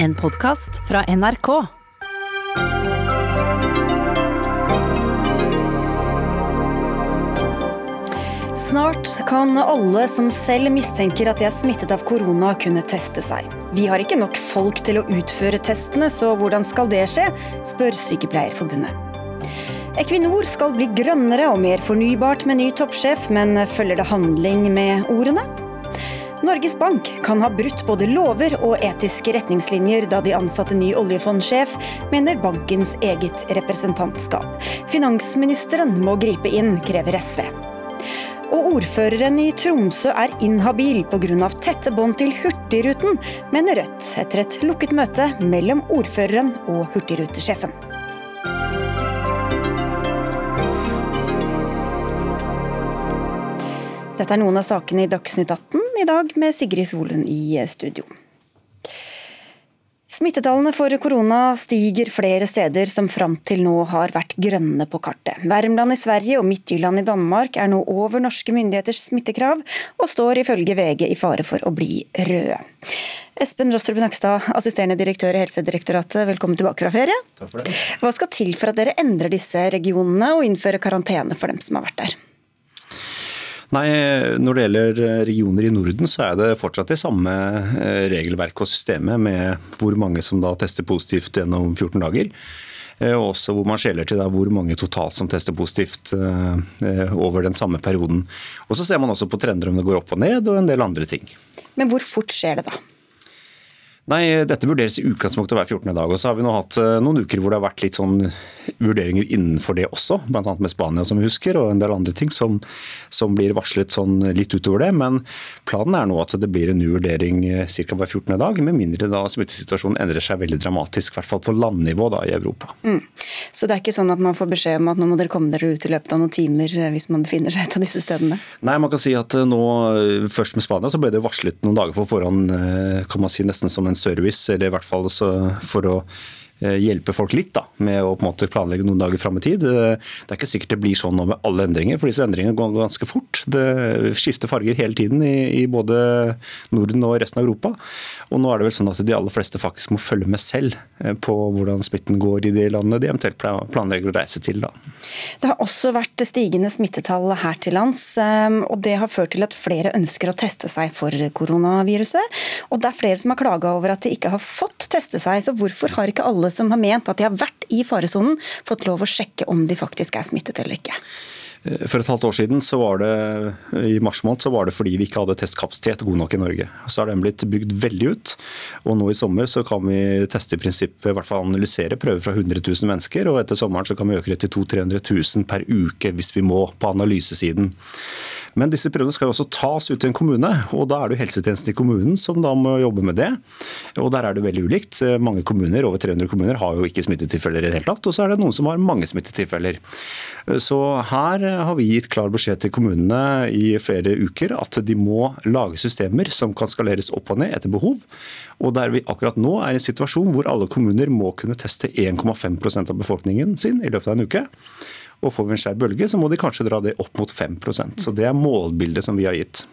En podkast fra NRK. Snart kan alle som selv mistenker at de er smittet av korona, kunne teste seg. Vi har ikke nok folk til å utføre testene, så hvordan skal det skje, spør Sykepleierforbundet. Equinor skal bli grønnere og mer fornybart med ny toppsjef, men følger det handling med ordene? Norges Bank kan ha brutt både lover og etiske retningslinjer da de ansatte ny oljefondsjef, mener bankens eget representantskap. Finansministeren må gripe inn, krever SV. Og ordføreren i Tromsø er inhabil pga. tette bånd til Hurtigruten, mener Rødt etter et lukket møte mellom ordføreren og hurtigrutesjefen. Dette er noen av sakene i Dagsnytt 18 i dag, med Sigrid Solund i studio. Smittetallene for korona stiger flere steder som fram til nå har vært grønne på kartet. Värmland i Sverige og Midtjylland i Danmark er nå over norske myndigheters smittekrav, og står ifølge VG i fare for å bli røde. Espen Rostrup Nakstad, assisterende direktør i Helsedirektoratet, velkommen tilbake fra ferie. Takk for det. Hva skal til for at dere endrer disse regionene og innfører karantene for dem som har vært der? Nei, Når det gjelder regioner i Norden, så er det fortsatt det samme eh, regelverket og systemet med hvor mange som da tester positivt gjennom 14 dager. Eh, og også hvor man skjeler til da hvor mange totalt som tester positivt eh, over den samme perioden. Og Så ser man også på trender om det går opp og ned, og en del andre ting. Men hvor fort skjer det da? Nei, Dette vurderes i utgangspunktet hver 14. dag. og så har vi nå hatt noen uker hvor det har vært litt sånn vurderinger innenfor det også, bl.a. med Spania som vi husker, og en del andre ting som, som, blir varslet sånn litt utover det. Men planen er nå at det blir en ny vurdering eh, ca. hver 14. dag, med mindre da smittesituasjonen endrer seg veldig dramatisk, i hvert fall på landnivå da i Europa. Mm. Så det er ikke sånn at man får beskjed om at nå må dere komme dere ut i løpet av noen timer eh, hvis man befinner seg et av disse stedene? Nei, man kan si at eh, nå, først med Spania, så ble det varslet noen dager på forhånd, kan man si nesten som en service, eller i hvert fall for å hjelpe folk litt da, med å på en måte planlegge noen dager fram i tid. Eh, det er ikke sikkert det blir sånn nå med alle endringer, for disse endringene går ganske fort. Det skifter farger hele tiden i, i, både Norden og resten av Europa. Og nå er det vel sånn at de aller fleste faktisk må følge med selv eh, på hvordan smitten går i de landene de eventuelt planlegger å reise til. Da. Det har også vært stigende smittetall her til lands, og det har ført til at flere ønsker å teste seg for koronaviruset. Og det er flere som har klaga over at de ikke har fått teste seg, så hvorfor har ikke alle alle som har ment at de har vært i faresonen, fått lov å sjekke om de faktisk er smittet eller ikke. For et halvt år siden, så var det, i mars måned, så var det fordi vi ikke hadde testkapasitet god nok i Norge. Så har den blitt bygd veldig ut. Og nå i sommer så kan vi teste i prinsippet, i hvert fall analysere prøver fra 100 000 mennesker. Og etter sommeren så kan vi øke det til 200 000-300 000 per uke hvis vi må på analysesiden. Men disse prøvene skal jo også tas ut til en kommune, og da er det jo helsetjenesten i kommunen som da må jobbe med det. Og der er det veldig ulikt. Mange kommuner, over 300 kommuner, har jo ikke smittetilfeller i det hele tatt. Og så er det noen som har mange smittetilfeller. Så her har vi gitt klar beskjed til kommunene i flere uker at de må lage systemer som kan skaleres opp og ned etter behov. Og der vi akkurat nå er i en situasjon hvor alle kommuner må kunne teste 1,5% av befolkningen sin i løpet av en uke. Og får vi en skjær bølge, så må de kanskje dra det opp mot 5% Så det er målbildet som vi har gitt.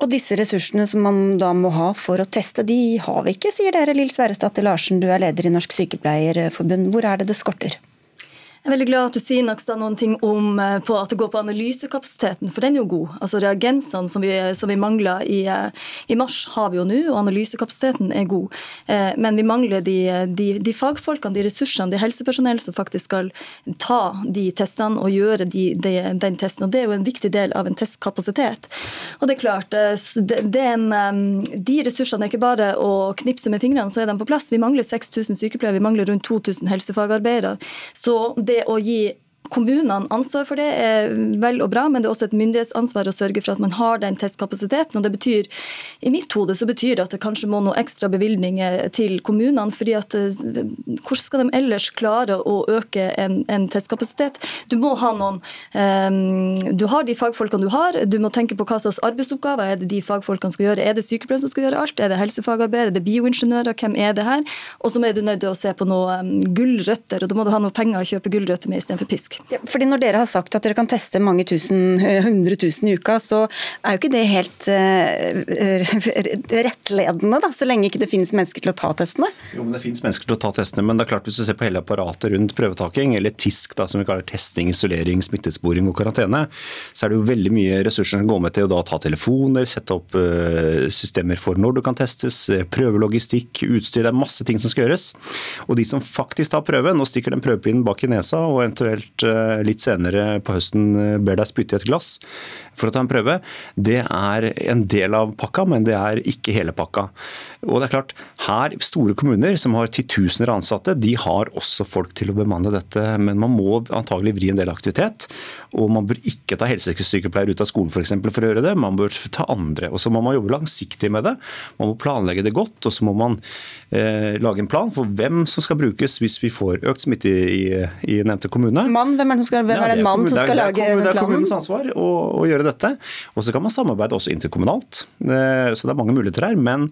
Og disse ressursene som man da må ha for å teste, de har vi ikke, sier dere. Lill Sverresdatter Larsen, du er leder i Norsk Sykepleierforbund. Hvor er det det skorter? Jeg er veldig glad at du sier Nakstad, noen ting om eh, på at det går på analysekapasiteten, for den er jo god. Altså Reagensene som vi, som vi mangla i, eh, i, mars, har vi jo nå, og analysekapasiteten er god. Eh, men vi mangler de, de, de, fagfolkene, de ressursene, de helsepersonell som faktisk skal ta de testene og gjøre de, den testen. og Det er jo en viktig del av en testkapasitet. Og det er klart, det, det er en, De ressursene er ikke bare å knipse med fingrene, så er de på plass. Vi mangler 6000 sykepleiere, vi mangler rundt 2000 helsefagarbeidere. Så det det å gi kommunene ansvar for det er vel og bra, men det er også et myndighetsansvar å sørge for at man har den testkapasiteten. og det betyr, I mitt hode så betyr det at det kanskje må noen ekstra bevilgninger til kommunene. fordi at eh, Hvordan skal de ellers klare å øke en, en testkapasitet? Du må ha noen um, Du har de fagfolkene du har. Du må tenke på hva slags arbeidsoppgaver er det de fagfolkene skal gjøre. Er det sykepleiere som skal gjøre alt? Er det helsefagarbeidere? Er det bioingeniører? Hvem er det her? Og så er du nødt til å se på noen um, gulrøtter, og da må du ha noe penger å kjøpe gulrøtter med istedenfor pisk. Ja, fordi Når dere har sagt at dere kan teste mange tusen, hundre tusen i uka, så er jo ikke det helt uh, rettledende, da, så lenge ikke det finnes mennesker til å ta testene? Jo, men Det finnes mennesker til å ta testene, men det er klart hvis du ser på hele apparatet rundt prøvetaking, eller TISK, da, som vi kaller testing, isolering, smittesporing og karantene, så er det jo veldig mye ressurser som går med til å da ta telefoner, sette opp uh, systemer for når du kan testes, prøvelogistikk, utstyr. Det er masse ting som skal gjøres. Og de som faktisk tar prøven, nå stikker den prøvepinnen bak i nesa og eventuelt litt senere på høsten ber deg spytte i et glass for å ta en prøve, det er en del av pakka, men det er ikke hele pakka. Og det er klart, her Store kommuner som har titusener av ansatte, de har også folk til å bemanne dette. Men man må antagelig vri en del aktivitet. Og man bør ikke ta helsesykepleiere ut av skolen for, eksempel, for å gjøre det. Man bør ta andre. Og så må man jobbe langsiktig med det. Man må planlegge det godt. Og så må man eh, lage en plan for hvem som skal brukes hvis vi får økt smitte i, i nevnte kommune. Hvem er, det, skal, hvem ja, det en mann som skal lage planen? Det er kommunens ansvar å, å gjøre dette. Og så kan man samarbeide også interkommunalt. Eh, så det er mange muligheter her. Men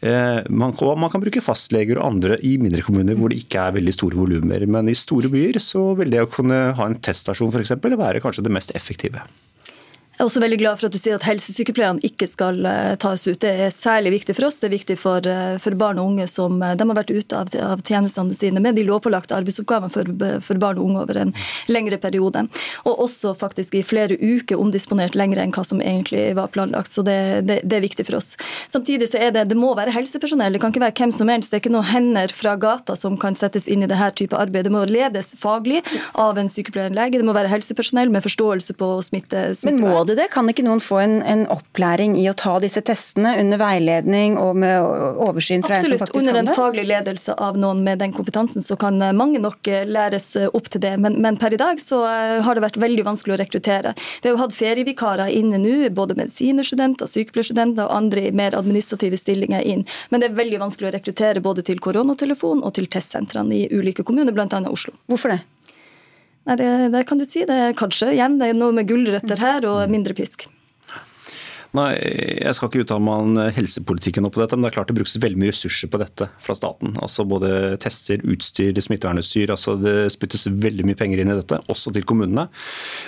eh, man, man kan bruke fastleger og andre i mindre kommuner hvor det ikke er veldig store volumer. Men i store byer så vil det å kunne ha en teststasjon f.eks. være kanskje det mest effektive. Jeg er også veldig glad for at du sier at helsesykepleierne ikke skal uh, tas ut. Det er særlig viktig for oss. Det er viktig for, uh, for barn og unge som uh, de har vært ute av, av, tjenestene sine med de lovpålagte arbeidsoppgavene for, for, barn og unge over en lengre periode. Og også faktisk i flere uker omdisponert lenger enn hva som egentlig var planlagt. Så det, det, det er viktig for oss. Samtidig så er det, det må være helsepersonell. Det kan ikke være hvem som helst. Det er ikke noen hender fra gata som kan settes inn i dette type arbeid. Det må ledes faglig av en sykepleier lege. Det må være helsepersonell med forståelse på smitte. smittevern det det? Kan ikke noen få en, en, opplæring i å ta disse testene under veiledning og med oversyn fra Absolutt. en som faktisk Under en faglig ledelse av noen med den kompetansen, så kan eh, mange nok eh, læres eh, opp til det. Men, men per i dag så har det vært veldig vanskelig å rekruttere. Vi har jo hatt ferievikarer inne nå, både medisinerstudenter, sykepleierstudenter og andre i mer administrative stillinger inn. Men det er veldig vanskelig å rekruttere både til koronatelefon og til testsentrene i ulike kommuner, bl.a. Oslo. Hvorfor det? Nei, det, det, kan du si. Det er kanskje igjen det er noe med gulrøtter her og mindre pisk. Nei, Jeg skal ikke uttale meg om helsepolitikken på dette, men det er klart det brukes veldig mye ressurser på dette fra staten. Altså Både tester, utstyr, smittevernutstyr. altså Det spyttes veldig mye penger inn i dette, også til kommunene.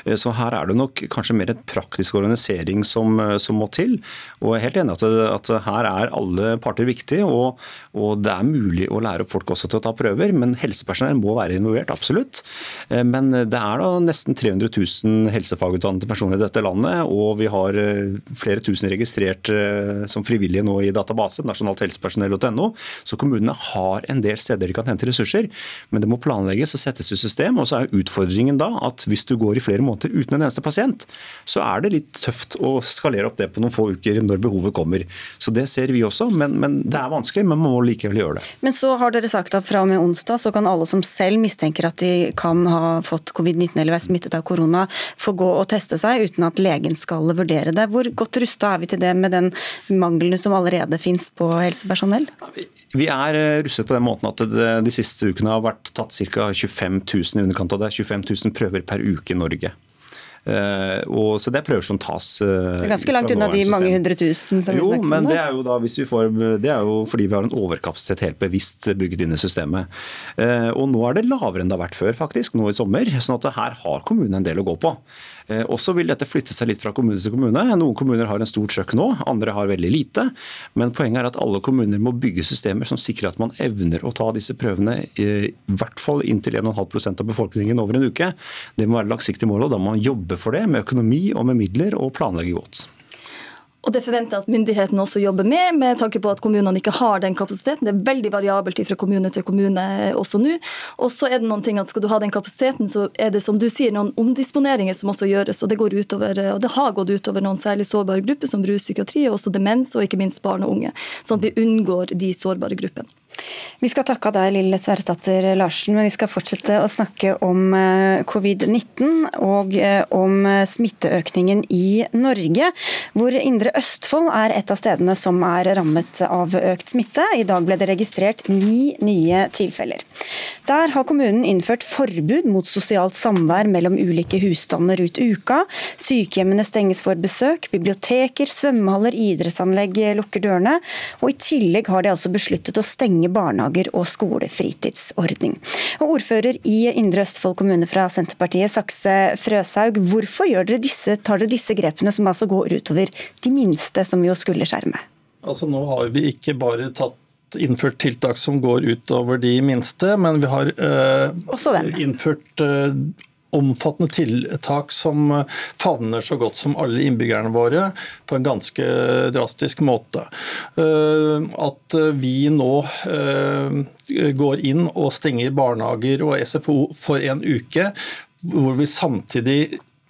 Eh, så her er det nok kanskje mer en praktisk organisering som, eh, som må til. Og jeg er helt enig at, at her er alle parter viktige, og, og, det er mulig å lære opp folk også til å ta prøver. Men helsepersonell må være involvert, absolutt. Eh, men det er da nesten 300 000 helsefagutdannede personer i dette landet, og vi har flere flere tusen registrert eh, som frivillige nå i database, nasjonalthelsepersonell.no. Så kommunene har en del steder de kan hente ressurser, men det må planlegges og settes i system. Og så er utfordringen da at hvis du går i flere måneder uten en eneste pasient, så er det litt tøft å skalere opp det på noen få uker når behovet kommer. Så det ser vi også, men, men det er vanskelig, men man må likevel gjøre det. Men så har dere sagt at fra og med onsdag så kan alle som selv mistenker at de kan ha fått covid-19 eller være smittet av korona, få gå og teste seg uten at legen skal vurdere det. Hvor godt rusta er vi til det med den mangelen som allerede finnes på helsepersonell? Vi er eh, russet på den måten at det de siste ukene har vært tatt ca. 25 000 i underkant av det. 25 000 prøver per uke i Norge. Uh, og, så Det er prøver som tas. Uh, det er ganske langt unna de mange hundre tusen som jo, vi snakket om? men det er jo da, hvis vi får, det er jo fordi vi har en overkapasitet helt bevisst bygget inn i systemet. Uh, og Nå er det lavere enn det har vært før, faktisk, nå i sommer. sånn at her har kommunen en del å gå på. Og så vil dette flytte seg litt fra kommune til kommune. Noen kommuner har en stor trøkk nå, andre har veldig lite. Men poenget er at alle kommuner må bygge systemer som sikrer at man evner å ta disse prøvene i hvert fall inntil 1,5% av befolkningen over en uke. Det må være langsiktig mål, og da må man jobbe for det med økonomi og med midler og planlegge godt. Og Det forventer jeg at myndighetene også jobber med, med tanke på at kommunene ikke har den kapasiteten. Det er veldig variabelt fra kommune til kommune også nå. Og så er det noen ting at Skal du ha den kapasiteten, så er det som du sier, noen omdisponeringer som også gjøres. Og det, går utover, og det har gått utover noen særlig sårbare grupper, som ruspsykiatri, og også demens og ikke minst barn og unge. Sånn at vi unngår de sårbare gruppene. Vi skal takke av deg, Lille Sverresdatter Larsen, men vi skal fortsette å snakke om eh, covid-19 og eh, om eh, smitteøkningen i Norge, hvor Indre Østfold er et av stedene som er rammet av økt smitte. I dag ble det registrert ni nye tilfeller. Der har kommunen innført forbud mot sosialt samvær mellom ulike husstander ut uka. Sykehjemmene stenges for besøk, biblioteker, svømmehaller, idrettsanlegg lukker dørene. Og i tillegg har de altså besluttet å stenge barnehager barnehager og skolefritidsordning. Og ordfører i Indre Østfold kommune fra Senterpartiet, Sakse Frøshaug, hvorfor dere disse, tar dere disse grepene som altså går utover de minste, som vi jo skulle skjerme? Altså Nå har vi ikke bare tatt innført tiltak som går utover de minste, men vi har eh, innført eh, omfattende tiltak som eh, favner så godt som alle innbyggerne våre på en ganske drastisk måte. Eh, at vi nå eh, går inn og stenger barnehager og SFO for en uke, hvor vi samtidig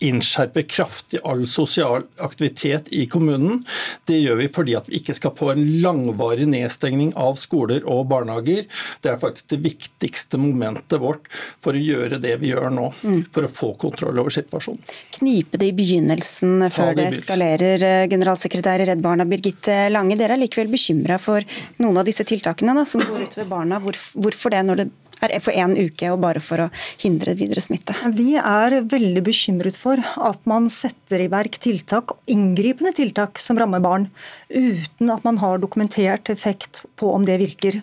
innskjerpe kraftig all sosial aktivitet i kommunen. Det gjør vi fordi at vi ikke skal få en langvarig nedstengning av skoler og barnehager. Det er faktisk det viktigste momentet vårt for å gjøre det vi gjør nå. Mm. For å få kontroll over situasjonen. Knipe det i begynnelsen før det, det eskalerer. Eh, generalsekretær i Redd Barna Birgitte Lange, dere er likevel bekymra for noen av disse tiltakene da, som går utover barna. Hvorfor det når det for én uke og bare for å hindre videre smitte. Vi er veldig bekymret for at man setter i verk tiltak, inngripende tiltak som rammer barn, uten at man har dokumentert effekt på om det virker.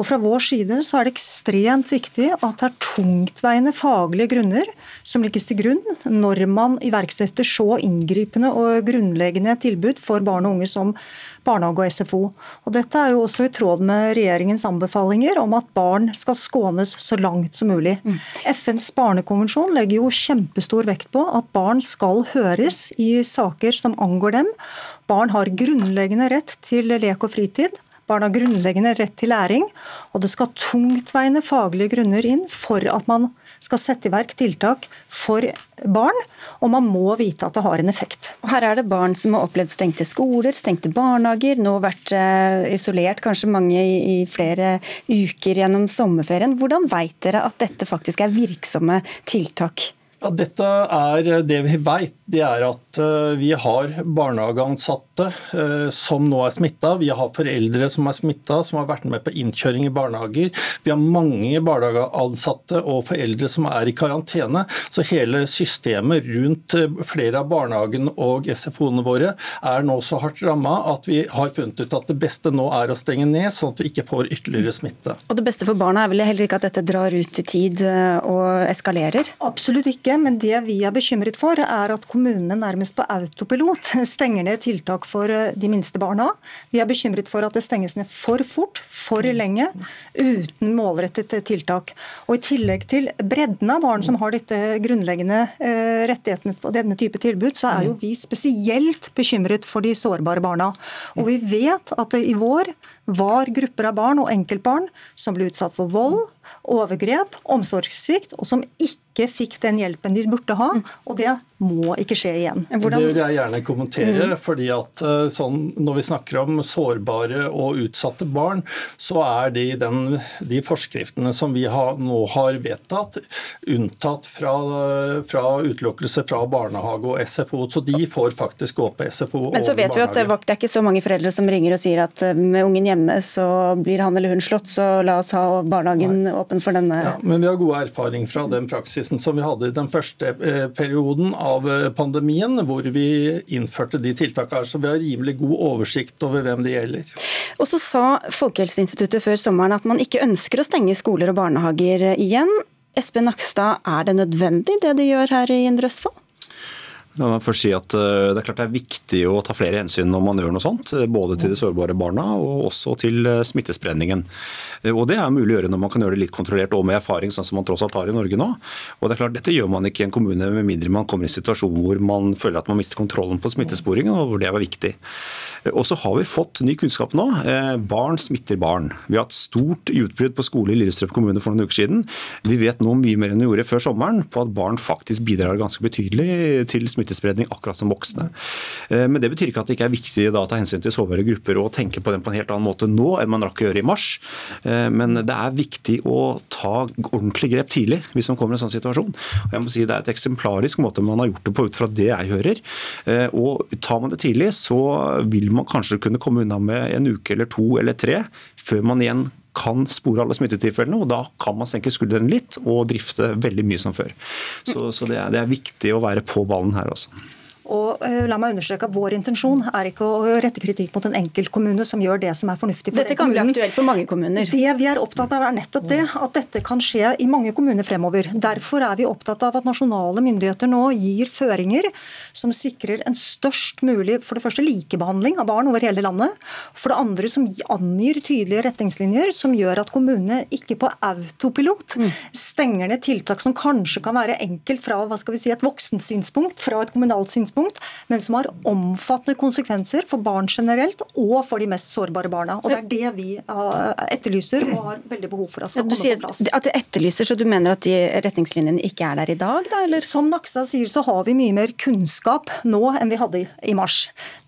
Og Fra vår side så er det ekstremt viktig at det er tungtveiende faglige grunner som legges til grunn når man iverksetter så inngripende og grunnleggende tilbud for barn og unge som barnehage og SFO. Og Dette er jo også i tråd med regjeringens anbefalinger om at barn skal skånes så langt som mulig. Mm. FNs barnekonvensjon legger jo kjempestor vekt på at barn skal høres i saker som angår dem. Barn har grunnleggende rett til lek og fritid. Barn har grunnleggende rett til læring, og det skal tungtveiende faglige grunner inn for at man skal sette i verk tiltak for barn, og man må vite at det har en effekt. Her er det barn som har opplevd stengte skoler, stengte barnehager, nå vært eh, isolert kanskje mange i, flere uker gjennom sommerferien. Hvordan vet dere at dette faktisk er virksomme tiltak? Ja, dette er det vi vet. Det er at eh, vi har barnehageansatte eh, som nå er smitta. Vi har foreldre som er smitta, som har vært med på innkjøring i barnehager. Vi har mange barnehageansatte og foreldre som er i karantene. Så hele systemet rundt eh, flere av barnehagene og SFO-ene våre er nå så hardt ramma at vi har funnet ut at det beste nå er å stenge ned, sånn at vi ikke får ytterligere smitte. Og Det beste for barna er vel heller ikke at dette drar ut i tid og eskalerer? Absolutt ikke men det vi er bekymret for, er at kommunene nærmest på autopilot stenger ned tiltak for eh, de minste barna. Vi er bekymret for at det stenges ned for fort, for lenge, uten målrettet tiltak. Og I tillegg til bredden av barn som har dette grunnleggende eh, rettighetene på denne type tilbud, så er jo vi spesielt bekymret for de sårbare barna. Og vi vet at i vår var grupper av barn og enkeltbarn som ble utsatt for vold, overgrep, omsorgssvikt, og som ikke fikk den hjelpen de burde ha. Og det må ikke skje igjen. Hvordan... Det vil jeg gjerne kommentere. Mm. fordi at eh, sånn, Når vi snakker om sårbare og utsatte barn, så er de, den, de forskriftene som vi har, nå har vedtatt, unntatt fra, fra, utelukkelse fra barnehage og SFO. Så de får faktisk gå på SFO Men så vet vi at det er ikke så mange foreldre som ringer og sier at eh, med ungen hjemme så blir han eller hun slått, så la oss ha barnehagen Nei. åpen for denne. Ja, men vi har god erfaring fra den praksisen som vi hadde i den første eh, perioden av eh, pandemien, hvor vi innførte de tiltakene. Så vi har rimelig god oversikt over hvem det gjelder. Og så sa Folkehelseinstituttet før sommeren at man ikke ønsker å stenge skoler og barnehager igjen. Espen Nakstad, er det nødvendig det de gjør her i Indre Østfold? La meg først si at eh, Det er klart det er viktig å ta flere hensyn når man gjør noe sånt. Eh, både til de sårbare barna og også til eh, smittespredningen. Og Det er mulig å gjøre når man kan gjøre det litt kontrollert og med erfaring, sånn som man tross alt har i Norge nå. Og det er klart Dette gjør man ikke i en kommune med mindre man kommer i en situasjon hvor man føler at man mister kontrollen på smittesporingen, og hvor det var viktig. Og så har vi fått ny kunnskap nå. Barn smitter barn. Vi har hatt stort utbrudd på skole i Lillestrøm kommune for noen uker siden. Vi vet nå mye mer enn vi gjorde før sommeren på at barn faktisk bidrar ganske betydelig til smitte smittespredning, akkurat som voksne. Eh, men det betyr ikke at det ikke er viktig da, å ta hensyn til sårbare grupper og tenke på dem på en helt annen måte nå enn man rakk å gjøre i mars. Eh, men det er viktig å ta ordentlig grep tidlig hvis man kommer i en sånn situasjon. Og jeg må si Det er et eksemplarisk måte man har gjort det på ut fra det jeg hører. Eh, og Tar man det tidlig, så vil man kanskje kunne komme unna med en uke eller to eller tre før man igjen kan spore alle smittetilfellene, og da kan man senke skuldrene litt og drifte veldig mye som før. Så, så det, er, det, er, viktig å være på ballen her også. Og uh, la meg understreke at Vår intensjon er ikke å rette kritikk mot en enkeltkommune som gjør det som er fornuftig for dette kan bli aktuelt for mange kommuner. Det vi er opptatt av er nettopp det, at dette kan skje i mange kommuner fremover. Derfor er vi opptatt av at nasjonale myndigheter nå gir føringer som sikrer en størst mulig for det første likebehandling av barn over hele landet. For det andre som angir tydelige retningslinjer som gjør at kommunene ikke på autopilot stenger ned tiltak som kanskje kan være enkelt fra hva skal vi si, et voksent synspunkt, fra et kommunalt synspunkt, men som har omfattende konsekvenser for barn generelt og for de mest sårbare barna. Og Det er det vi etterlyser og har veldig behov for at skal komme på plass. At det etterlyser, så du mener at de retningslinjene ikke er der i dag? Da, eller? Som Nakstad sier, så har vi mye mer kunnskap nå enn vi hadde i mars.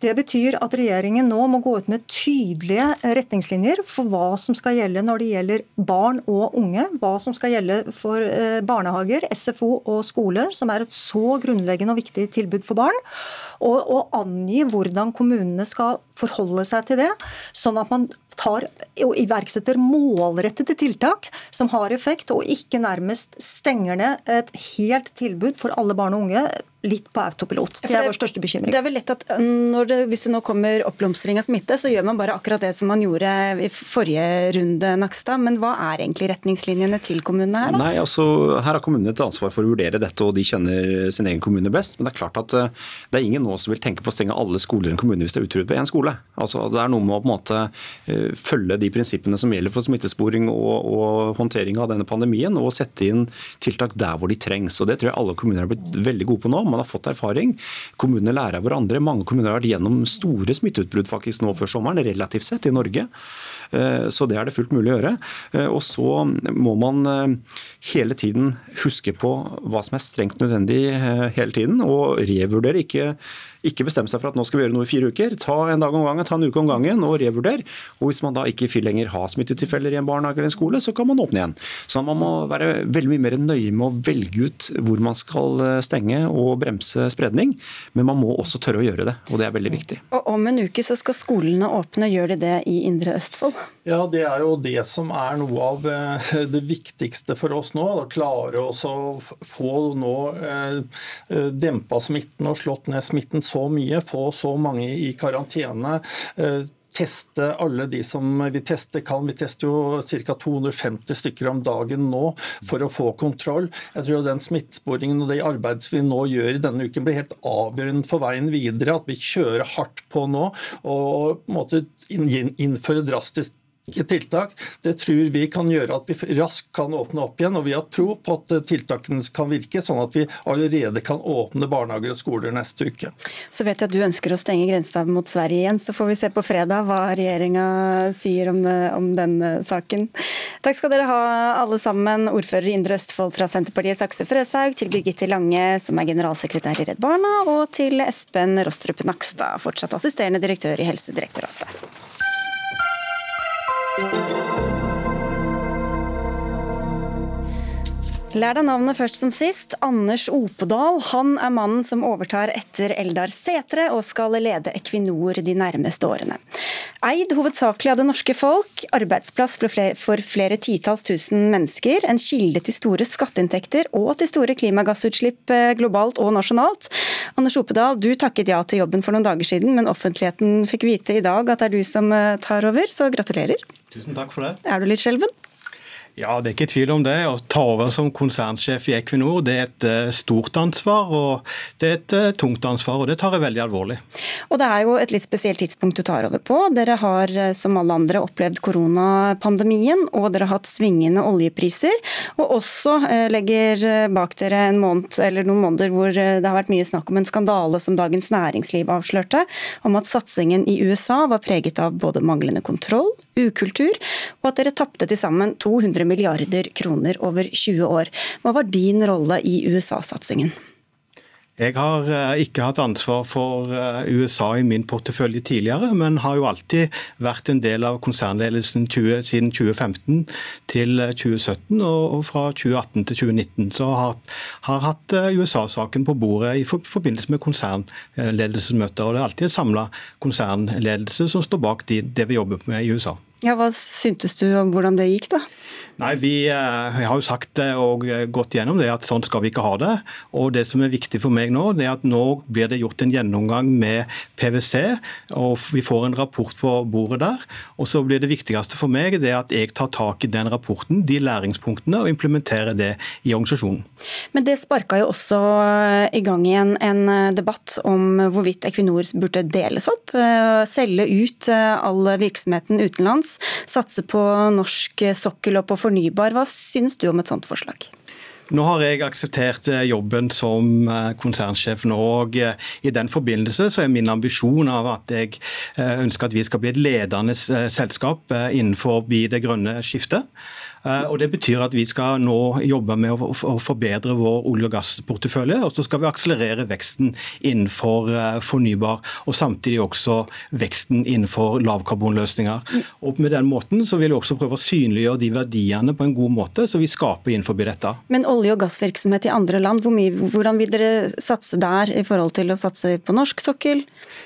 Det betyr at regjeringen nå må gå ut med tydelige retningslinjer for hva som skal gjelde når det gjelder barn og unge, hva som skal gjelde for eh, barnehager, SFO og skole, som er et så grunnleggende og viktig tilbud for barn og, og angi hvordan kommunene skal forholde seg til det, sånn at man tar og iverksetter målrettede tiltak som har effekt, og ikke nærmest stenger ned et helt tilbud for alle barn og unge litt på autopilot. Det er vår største bekymring. Det er vel lett at det, Hvis det nå kommer oppblomstring av smitte, så gjør man bare akkurat det som man gjorde i forrige runde, Nakstad. Men hva er egentlig retningslinjene til kommunene her? Da? Nei, altså, Her har kommunene et ansvar for å vurdere dette, og de kjenner sin egen kommune best. Men det er klart at eh, det er ingen nå som vil tenke på å stenge alle skoler i en kommune hvis det er utrydd på én skole. Altså, Det er noe med å på en måte eh, følge de prinsippene som gjelder for smittesporing og, og håndtering av denne pandemien, og sette inn tiltak der hvor de trengs. Og Det tror jeg alle kommuner har blitt veldig gode på nå man har fått erfaring. Kommunene lærer av hverandre. Mange kommuner har vært gjennom store smitteutbrudd faktisk nå før sommeren, relativt sett, i Norge. Eh, så det er det fullt mulig å gjøre. Eh, og så må man eh, hele tiden huske på hva som er strengt nødvendig hele tiden, og revurdere. Ikke, ikke bestemme seg for at nå skal vi gjøre noe i fire uker. Ta en dag om gangen, ta en uke om gangen og revurder. Og hvis man da ikke lenger har smittetilfeller i en barnehage eller en skole, så kan man åpne igjen. Så man må være veldig mye mer nøye med å velge ut hvor man skal stenge og bremse spredning, men man må også tørre å gjøre det. Og det er veldig viktig. Og om en uke så skal skolene åpne. Gjør de det i Indre Østfold? Ja, det er jo det som er noe av eh, det viktigste for oss nå. Å klare å få nå eh, eh, dempa smitten og slått ned smitten så mye. Få så mange i karantene teste alle de som vi tester kan. Vi tester jo ca. 250 stykker om dagen nå for å få kontroll. Jeg tror den smittesporingen og det arbeidet vi nå gjør i denne uken blir helt avgjørende for veien videre. At vi kjører hardt på nå og på en måte innføre drastisk tiltak. Det tror vi kan gjøre at vi raskt kan åpne opp igjen. og Vi har tro på at tiltakene kan virke, sånn at vi allerede kan åpne barnehager og skoler neste uke. Så vet jeg at du ønsker å stenge grensa mot Sverige igjen, så får vi se på fredag hva regjeringa sier om, om den saken. Takk skal dere ha alle sammen, ordfører i Indre Østfold fra Senterpartiet Sakse Frøshaug, til Birgitte Lange, som er generalsekretær i Redd Barna, og til Espen Rostrup Nakstad, fortsatt assisterende direktør i Helsedirektoratet. thank you Lær deg navnet først som sist. Anders Opedal han er mannen som overtar etter Eldar Setre og skal lede Equinor de nærmeste årene. Eid hovedsakelig av det norske folk, arbeidsplass for flere, for flere titalls tusen mennesker, en kilde til store skatteinntekter og til store klimagassutslipp eh, globalt og nasjonalt. Anders Opedal, du takket ja til jobben for noen dager siden, men offentligheten fikk vite i dag at det er du som eh, tar over, så gratulerer. Tusen takk for det. Er du litt skjelven? Ja, det er ikke tvil om det. Å ta over som konsernsjef i Equinor det er et uh, stort ansvar, og det er et uh, tungt ansvar, og det tar jeg veldig alvorlig. Og Det er jo et litt spesielt tidspunkt du tar over på. Dere har uh, som alle andre opplevd koronapandemien, og dere har hatt svingende oljepriser. Og også legger bak dere en måned, eller noen måneder hvor det har vært mye snakk om en skandale som Dagens Næringsliv avslørte, om at satsingen i USA var preget av både manglende kontroll, ukultur, og at dere tapte til sammen 200 milliarder kroner over 20 år. Hva var din rolle i USA-satsingen? Jeg har eh, ikke hatt ansvar for eh, USA i min portefølje tidligere, men har jo alltid vært en del av konsernledelsen 20, siden 2015 til 2017 eh, og fra 2018 til 2019. Så har, har hatt USA-saken på bordet i forbindelse med konsernledelsesmøter. Og det er alltid en samla konsernledelse som står bak det vi jobber med i USA. Ja, Hva syntes du om hvordan det gikk, da? Nei, vi, eh, har jo sagt det og gått gjennom det at sånn skal vi ikke ha det. Og Det som er viktig for meg nå, det er at nå blir det gjort en gjennomgang med PwC. og Vi får en rapport på bordet der. og så blir Det viktigste for meg det er at jeg tar tak i den rapporten, de læringspunktene, og implementerer det i organisasjonen. Men det sparka jo også i gang igjen en debatt om hvorvidt Equinor burde deles opp. Selge ut all virksomheten utenlands, satse på norsk sokkel og på fornybar. Hva syns du om et sånt forslag? Nå har jeg akseptert eh, jobben som eh, konsernsjef nå. og eh, I den forbindelse så er min ambisjon av at jeg ønsker at vi skal bli et ledende selskap innenfor det grønne skiftet. Eh, og Det betyr at vi skal nå jobbe med å forbedre vår olje- og gassportefølje. Og så skal vi akselerere veksten innenfor eh, fornybar, og samtidig også veksten innenfor lavkarbonløsninger. Og Med den måten så vil vi også prøve å synliggjøre de verdiene på en god måte, så vi skaper innenfor dette. Men olje- og gassvirksomhet i andre land, hvor mye, hvordan vil dere satse der i forhold til å satse på norsk sokkel?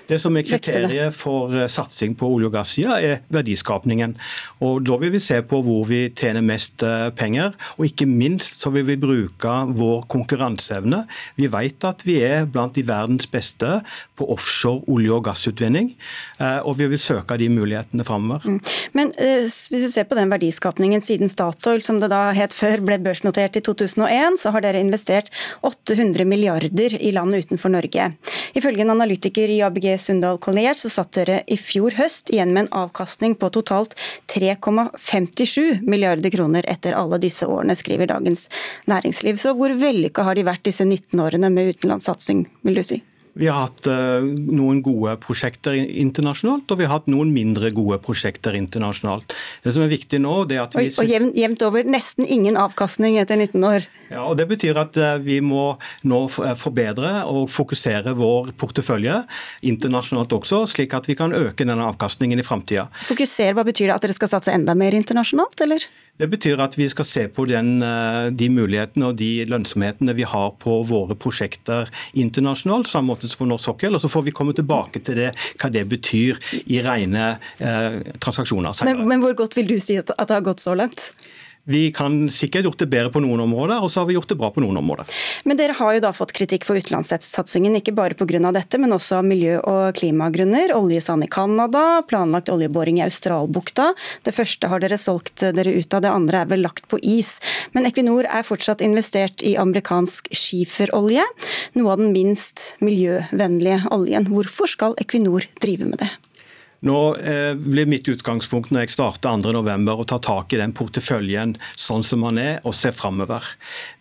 Det som er kriteriet for eh, satsing på olje- og gassida, er verdiskapningen. Og Da vil vi se på hvor vi tjener mest eh, penger. Og ikke minst så vil vi bruke vår konkurranseevne. Vi vet at vi er blant de verdens beste på offshore olje- og gassutvinning. Eh, og vi vil søke de mulighetene framover. Mm. Men uh, hvis du ser på den verdiskapningen siden Statoil, som det da het før, ble børsnotert i 2001, så har dere investert 800 milliarder i land utenfor Norge. Ifølge en analytiker i ABG Sundal Collier så satt dere i fjor høst igjen med en avkastning på totalt 3,57 milliarder kroner etter alle disse årene, skriver Dagens Næringsliv. Så hvor vellykka har de vært disse 19 årene med utenlandssatsing, vil du si? Vi har hatt uh, noen gode prosjekter internasjonalt, og vi har hatt noen mindre gode prosjekter internasjonalt. Det som er viktig nå, det er at vi... Og, og jevnt, jevnt over nesten ingen avkastning etter 19 år. Ja, og Det betyr at uh, vi må nå eh, forbedre og fokusere vår portefølje internasjonalt også, slik at vi kan øke denne avkastningen i framtida. Fokusere, hva betyr det? At dere skal satse enda mer internasjonalt, eller? Det betyr at vi skal se på den, eh, de mulighetene og de lønnsomhetene vi har på våre prosjekter internasjonalt, samme måte som på norsk sokkel. og Så får vi komme tilbake til det, hva det betyr i rene eh, transaksjoner. Men, men, hvor godt vil du si at, det har gått så langt? Vi kan sikkert gjort det bedre på noen områder, og så har vi gjort det bra på noen områder. Men dere har jo da fått kritikk for utenlandssatsingen, ikke bare pga. dette, men også av miljø- og klimagrunner. Oljesand i Canada, planlagt oljeboring i Australbukta. Det første har dere solgt dere ut av, det andre er vel lagt på is. Men Equinor er fortsatt investert i amerikansk skiferolje, noe av den minst miljøvennlige oljen. Hvorfor skal Equinor drive med det? Nå eh, blir mitt utgangspunkt når jeg starter 2.11. å ta tak i den porteføljen sånn som man er, og se framover.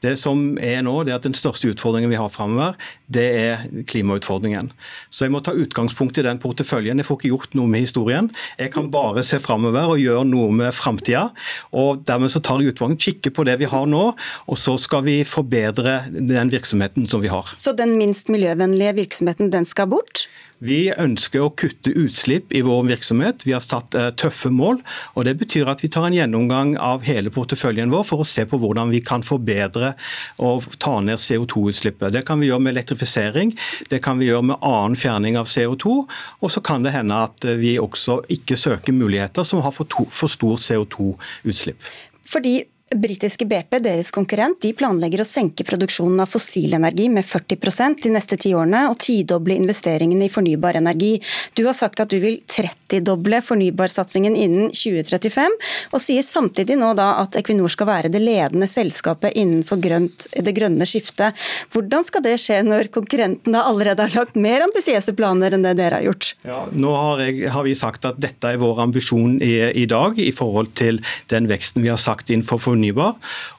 Det som er nå, det er at den største utfordringen vi har framover, det er klimautfordringen. Så jeg må ta utgangspunkt i den porteføljen. Jeg får ikke gjort noe med historien. Jeg kan bare se framover og gjøre noe med framtida. Og dermed så tar jeg utvalget, kikker på det vi har nå, og så skal vi forbedre den virksomheten som vi har. Så den minst miljøvennlige virksomheten, den skal bort? Vi ønsker å kutte utslipp i vår virksomhet. Vi har satt eh, tøffe mål. og Det betyr at vi tar en gjennomgang av hele porteføljen vår for å se på hvordan vi kan forbedre og ta ned CO2-utslippet. Det kan vi gjøre med elektrifisering, det kan vi gjøre med annen fjerning av CO2. Og så kan det hende at vi også ikke søker muligheter som har for, to, for stort CO2-utslipp. Fordi Britiske BP, deres konkurrent, de planlegger å senke produksjonen av fossil energi med 40% de neste ti årene, og tidoble investeringene i fornybar energi. Du har sagt at du vil 30-doble fornybarsatsingen innen 2035, og sier samtidig nå da at Equinor skal være det ledende selskapet innenfor grønt, det grønne skiftet. Hvordan skal det skje når konkurrentene allerede har lagt mer ambisiøse planer enn det dere har gjort? Ja, nå har, jeg, har, vi sagt at dette er vår ambisjon i, i dag i forhold til den veksten vi har sagt innenfor fornybar.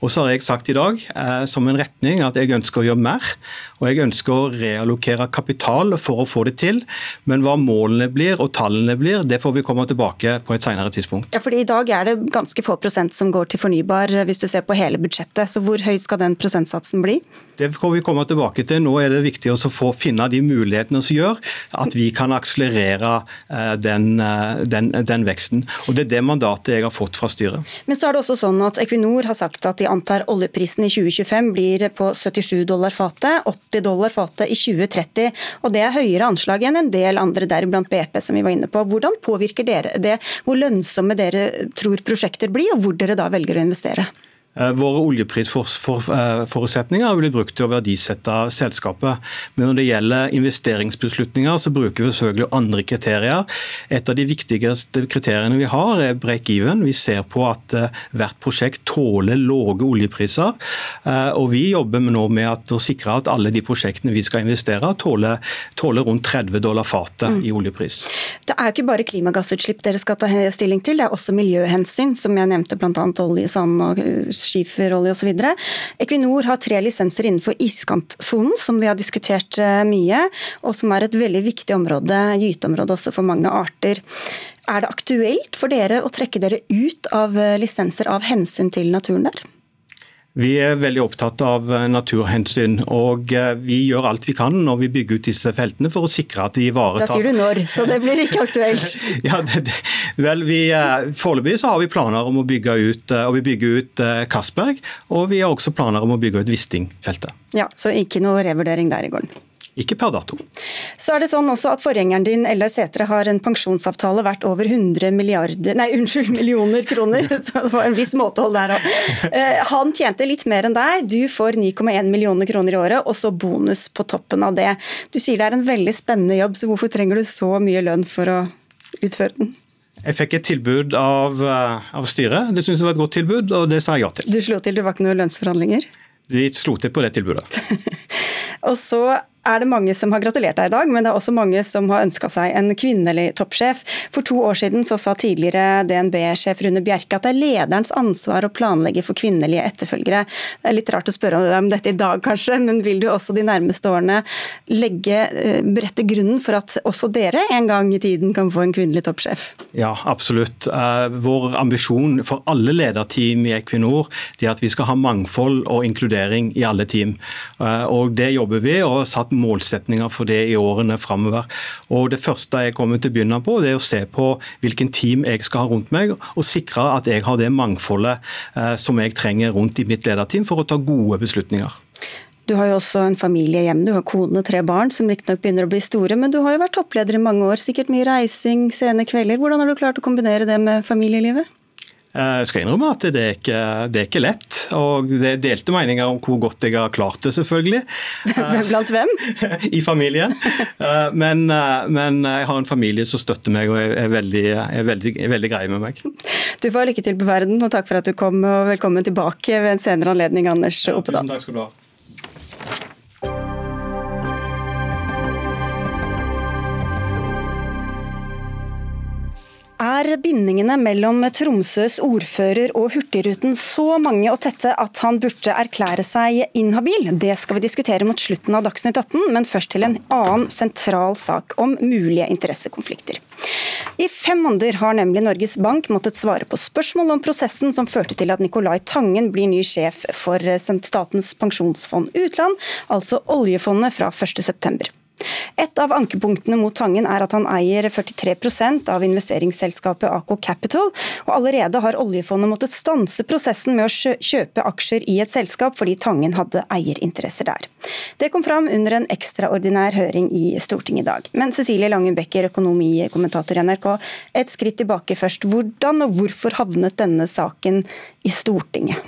Og så har jeg sagt i dag eh, som en retning at jeg ønsker å gjøre mer. Og jeg ønsker å reallokere kapital for å få det til. Men hva målene blir og tallene blir, det får vi komme tilbake på et senere tidspunkt. Ja, fordi I dag er det ganske få prosent som går til fornybar, hvis du ser på hele budsjettet. Så hvor høy skal den prosentsatsen bli? Det får vi komme tilbake til. Nå er det viktig å få finne de mulighetene som gjør at vi kan akselerere eh, den, eh, den, den veksten. Og Det er det mandatet jeg har fått fra styret. Men så er det også sånn at Equinor Equinor har sagt at de antar oljeprisen i 2025 blir på 77 dollar fatet, 80 dollar fatet i 2030. og Det er høyere anslag enn en del andre, deriblant BP, som vi var inne på. Hvordan påvirker dere det? Hvor lønnsomme dere tror prosjekter blir, og hvor dere da velger å investere? Eh, våre oljeprisforutsetninger blir brukt til å verdisette selskapet. Men når det gjelder investeringsbeslutninger, så bruker vi selvfølgelig andre kriterier. Et av de viktigste kriteriene vi har, er break-even. Vi ser på at eh, hvert prosjekt tåler lave oljepriser. Eh, og vi jobber nå med å sikre at alle de prosjektene vi skal investere, tåler, tåler rundt 30 dollar fatet mm. i oljepris. Det er ikke bare klimagassutslipp dere skal ta stilling til, det er også miljøhensyn, som jeg nevnte bl.a. oljesand og skiferolje osv. Equinor har tre lisenser innenfor iskantsonen, som vi har diskutert eh, mye, og som er et veldig viktig område, gyteområde også for mange arter. Er det aktuelt for dere å trekke dere ut av eh, lisenser av hensyn til naturen der? Vi er veldig opptatt av eh, naturhensyn, og eh, vi gjør alt vi kan når vi bygger ut disse feltene for å sikre at vi ivaretar Da sier du når, så det blir ikke aktuelt. ja, det, det, vel, vi, eh, Foreløpig så har vi planer om å bygge ut, og vi bygger ut Castberg, og vi har også planer om å bygge ut Wisting-feltet. Ja, Så ikke noe revurdering der i gården? Ikke per dato. Så er det sånn også at Forgjengeren din Ella Setre, har en pensjonsavtale verdt over 100 milliarder, nei, unnskyld, millioner kroner. Så det var en viss måtehold der òg. Eh, han tjente litt mer enn deg. Du får 9,1 millioner kroner i året, og så bonus på toppen av det. Du sier det er en veldig spennende jobb, så hvorfor trenger du så mye lønn for å utføre den? Jeg fikk et tilbud av, eh, av styret. Det syntes jeg var et godt tilbud, og det sa jeg ja til. Du slo til, det var ikke noen lønnsforhandlinger? Vi slo til på det tilbudet. og så er det mange som har gratulert deg i dag, men det er også mange som har ønska seg en kvinnelig toppsjef. For to år siden så sa tidligere DNB-sjef Rune Bjerke at det er lederens ansvar å planlegge for kvinnelige etterfølgere. Det er litt rart å spørre om dette i dag, kanskje, men vil du også de nærmeste årene legge, eh, berette grunnen for at også dere en gang i tiden kan få en kvinnelig toppsjef? Ja, absolutt. Eh, vår ambisjon for alle lederteam i Equinor er at vi skal ha mangfold og inkludering i alle team. Eh, og Det jobber vi og satt målsetninger for det i årene framover. Og det første jeg kommer til å begynne på, det er å se på hvilken team jeg skal ha rundt meg, og sikre at jeg har det mangfoldet eh, som jeg trenger rundt i mitt lederteam for å ta gode beslutninger. Du har jo også en familie hjemme, du har kone og tre barn som riktignok begynner å bli store, men du har jo vært toppleder i mange år, sikkert mye reising, sene kvelder. Hvordan har du klart å kombinere det med familielivet? Eh, jeg skal innrømme at det er, ikke, det er ikke lett. Og det er delte meninger om hvor godt jeg har klart det, selvfølgelig. Blant hvem? I familien. Eh, men, eh, men, jeg har en familie som støtter meg og er veldig, er veldig, er veldig greie med meg. Du får lykke til på verden, og takk for at du kom, og velkommen tilbake ved en senere anledning, Anders Oppedal. Ja, tusen takk skal du ha. Er bindingene mellom Tromsøs ordfører og Hurtigruten så mange og tette at han burde erklære seg inhabil? Det skal vi diskutere mot slutten av Dagsnytt 18, men først til en annen sentral sak om mulige interessekonflikter. I fem måneder har nemlig Norges Bank måttet svare på spørsmål om prosessen som førte til at Nicolai Tangen blir ny sjef for Statens pensjonsfond utland, altså oljefondet fra 1.9. Et av ankepunktene mot Tangen er at han eier 43% av investeringsselskapet Aco Capital, og allerede har oljefondet måttet stanse prosessen med å kjøpe aksjer i et selskap fordi Tangen hadde eierinteresser der. Det kom fram under en ekstraordinær høring i Stortinget i dag. Men Cecilie Langen Becker, økonomikommentator i NRK, et skritt tilbake først. Hvordan og hvorfor havnet denne saken i Stortinget?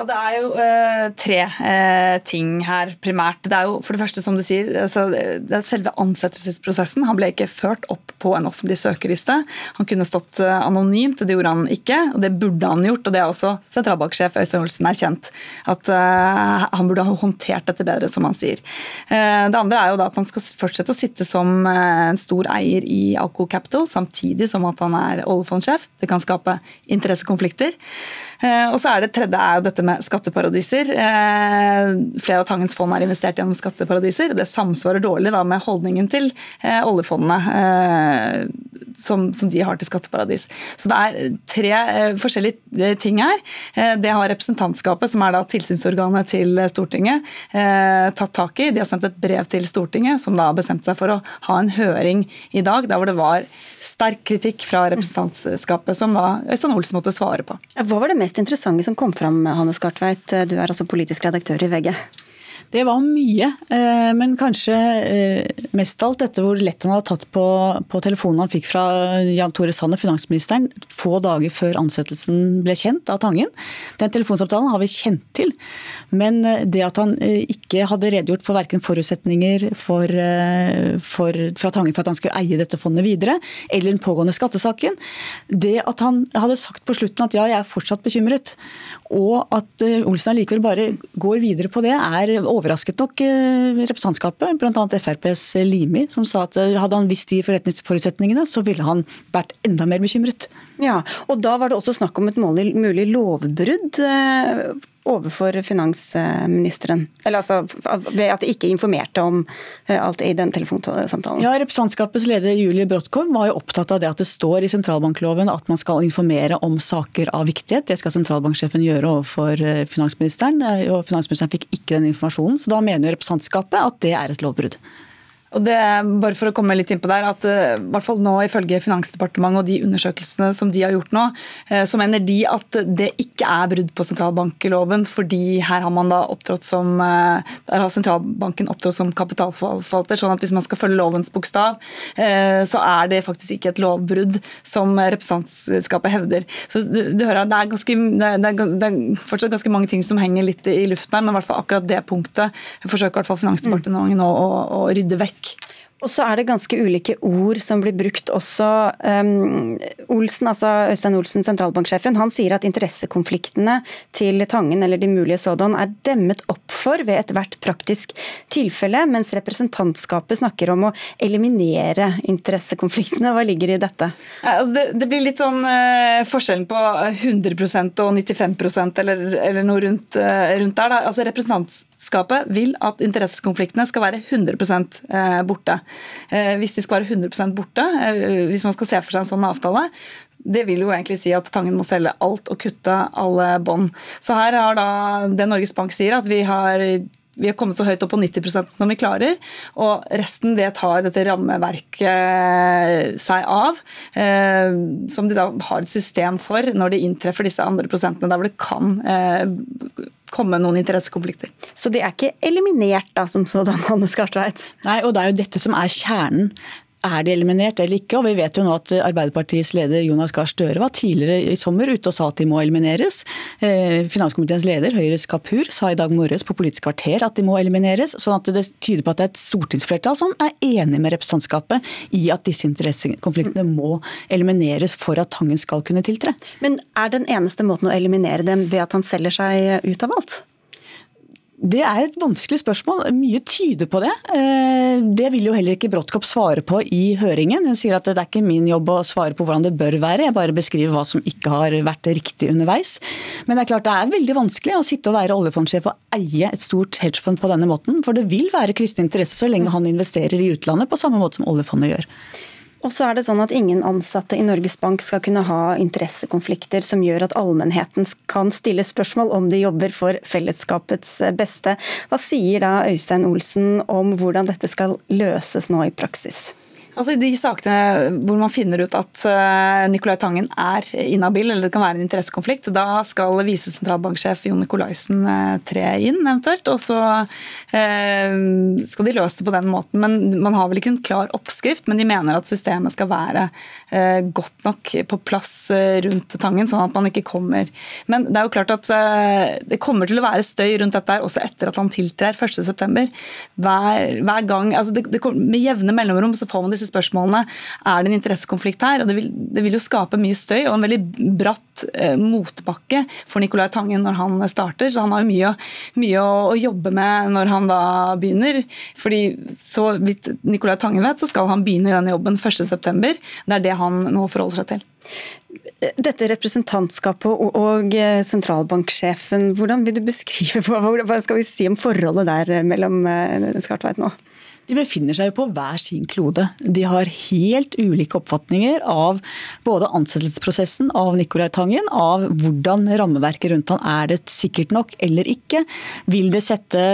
Ja, Det er jo uh, tre uh, ting her primært. Det er jo for det første, som du sier, altså, det er selve ansettelsesprosessen. Han ble ikke ført opp på en offentlig søkerliste. Han kunne stått uh, anonymt, det gjorde han ikke. og Det burde han gjort, og det er også sentralbanksjef Øystein Olsen erkjent. At han burde ha håndtert dette bedre, som han sier. det andre er jo da at han skal fortsette å sitte som en stor eier i Alco Capital, samtidig som at han er oljefondsjef. Det kan skape interessekonflikter. og så er det tredje er jo dette med skatteparadiser. Eh, flere av Tangens fond er investert gjennom skatteparadiser. Det samsvarer dårlig med holdningen til eh, oljefondene. Eh, som, de har til skatteparadis. Så det er tre forskjellige ting her. Det har representantskapet, som er da tilsynsorganet til Stortinget, tatt tak i. De har sendt et brev til Stortinget, som da har bestemt seg for å ha en høring i dag, der hvor det var sterk kritikk fra representantskapet, som da Øystein Olsen måtte svare på. Hva var det mest interessante som kom fram, Hanne Skartveit? Du er altså politisk redaktør i VG. Det var mye, eh, men kanskje eh, mest alt dette hvor lett han hadde tatt på, på telefonen han fikk fra Jan Tore Sanner, finansministeren, få dager før ansettelsen ble kjent av Tangen. Den telefonsamtalen har vi kjent til, men eh, det at han ikke hadde redegjort for verken forutsetninger for, for, fra Tangen for at han skulle eie dette fondet videre, eller den pågående skattesaken, det at han hadde sagt på slutten at ja, jeg er fortsatt bekymret, og at Olsen allikevel bare går videre på det, er overrasket nok eh, representantskapet, bl.a. FrPs Limi, som sa at eh, hadde han visst de forretningsforutsetningene, så ville han vært enda mer bekymret. Ja, og Da var det også snakk om et mulig lovbrudd eh, overfor finansministeren? Eller altså ved at de ikke informerte om alt i den telefonsamtalen? Ja, Representantskapets leder Julie Brodtkorb var jo opptatt av det at det står i sentralbankloven at man skal informere om saker av viktighet. Det skal sentralbanksjefen gjøre overfor finansministeren, og finansministeren fikk ikke den informasjonen. Så da mener jo representantskapet at det er et lovbrudd. Og det, bare for å komme litt inn på der, at uh, hvert fall nå Ifølge Finansdepartementet og de undersøkelsene som de har gjort nå, uh, så mener de at det ikke er brudd på sentralbankloven, fordi her har man da som uh, der har sentralbanken opptrådt som kapitalforvalter. sånn at Hvis man skal følge lovens bokstav, så er det faktisk ikke et lovbrudd, som representantskapet hevder. Så du, du hører det er, ganske, det, er, det er, fortsatt ganske mange ting som henger litt i luften her, men hvert fall akkurat det punktet forsøker hvert fall Finansdepartementet nå å, å rydde vekk vekk. Og så er det ganske ulike ord som blir brukt også. Um, Olsen, altså Øystein Olsen, sentralbanksjefen, han sier at interessekonfliktene til Tangen, eller de mulige sådan, er demmet opp for ved ethvert praktisk tilfelle, mens representantskapet snakker om å eliminere interessekonfliktene. Hva ligger i dette? Altså det, det, blir litt sånn uh, forskjellen på 100% og 95 eller, eller noe rundt, uh, rundt der. Da. Altså Representantskapet vil at interessekonfliktene skal være 100 uh, borte. Eh, hvis de skal være 100 borte, eh, hvis man skal se for seg en sånn avtale, det vil jo egentlig si at Tangen må selge alt og kutte alle bånd. Så her har da det Norges Bank sier, at vi har vi har kommet så høyt opp på 90% som vi klarer. Og resten det tar dette rammeverket seg av. Eh, som de da har et system for når det inntreffer disse andre prosentene der hvor det kan eh, komme noen interessekonflikter. Så de er ikke eliminert da, som sådan, Anne Skartveit? Nei, og det er jo dette som er kjernen er de eliminert eller ikke? Og vi vet jo nå at Arbeiderpartiets leder Jonas Gahr Støre var tidligere i sommer ute og sa at de må elimineres. Eh, finanskomiteens leder, Høyres Kapur, sa i dag morges på Politisk kvarter at de må elimineres. sånn at det tyder på at det er et stortingsflertall som er enig med representantskapet i at disse interessekonfliktene må elimineres for at Tangen skal kunne tiltre. Men er den eneste måten å eliminere dem ved at han selger seg ut av alt? Det er et vanskelig spørsmål. Mye tyder på det. Eh, det vil jo heller ikke Brodtkopp svare på i høringen. Hun sier at det er ikke min jobb å svare på hvordan det bør være, jeg bare beskriver hva som ikke har vært riktig underveis. Men det er klart det er veldig vanskelig å sitte og være oljefondsjef og eie et stort hedgefond på denne måten. For det vil være kryssende interesse så lenge han investerer i utlandet på samme måte som oljefondet gjør. Og så er det sånn at ingen ansatte i Norges Bank skal kunne ha interessekonflikter som gjør at allmennheten kan stille spørsmål om de jobber for fellesskapets beste. Hva sier da Øystein Olsen om hvordan dette skal løses nå i praksis? Altså de sakene hvor man finner ut at eh, Nicolai Tangen er inhabil, eller det kan være en interessekonflikt, da skal visesentralbanksjef Jon Nicolaisen eh, tre inn eventuelt. Og så eh, skal de løse det på den måten. Men Man har vel ikke en klar oppskrift, men de mener at systemet skal være godt nok på plass rundt Tangen, sånn at man ikke kommer Men det er jo klart at det kommer til å være støy rundt dette også etter at han tiltrer 1.9. Hver, hver gang, altså det, det, Med jevne mellomrom så får man disse spørsmålene. Er det en interessekonflikt her? Og det vil, det vil jo skape mye støy og en veldig bratt eh, motbakke for Nicolai Tangen når han starter. Så han har jo mye, mye å, å, jobbe med når han da begynner. Fordi så vidt Nicolai Tangen vet, så skal han begynne i denne jobben 1.9. Det er det han nå forholder seg til. Dette representantskapet og sentralbanksjefen, hvordan vil du beskrive hva skal vi si om forholdet der mellom eh, Skartveit nå? De befinner seg på hver sin klode. De har helt ulike oppfatninger av både ansettelsesprosessen av Nicolai Tangen, av hvordan rammeverket rundt han er det sikkert nok eller ikke. Vil det sette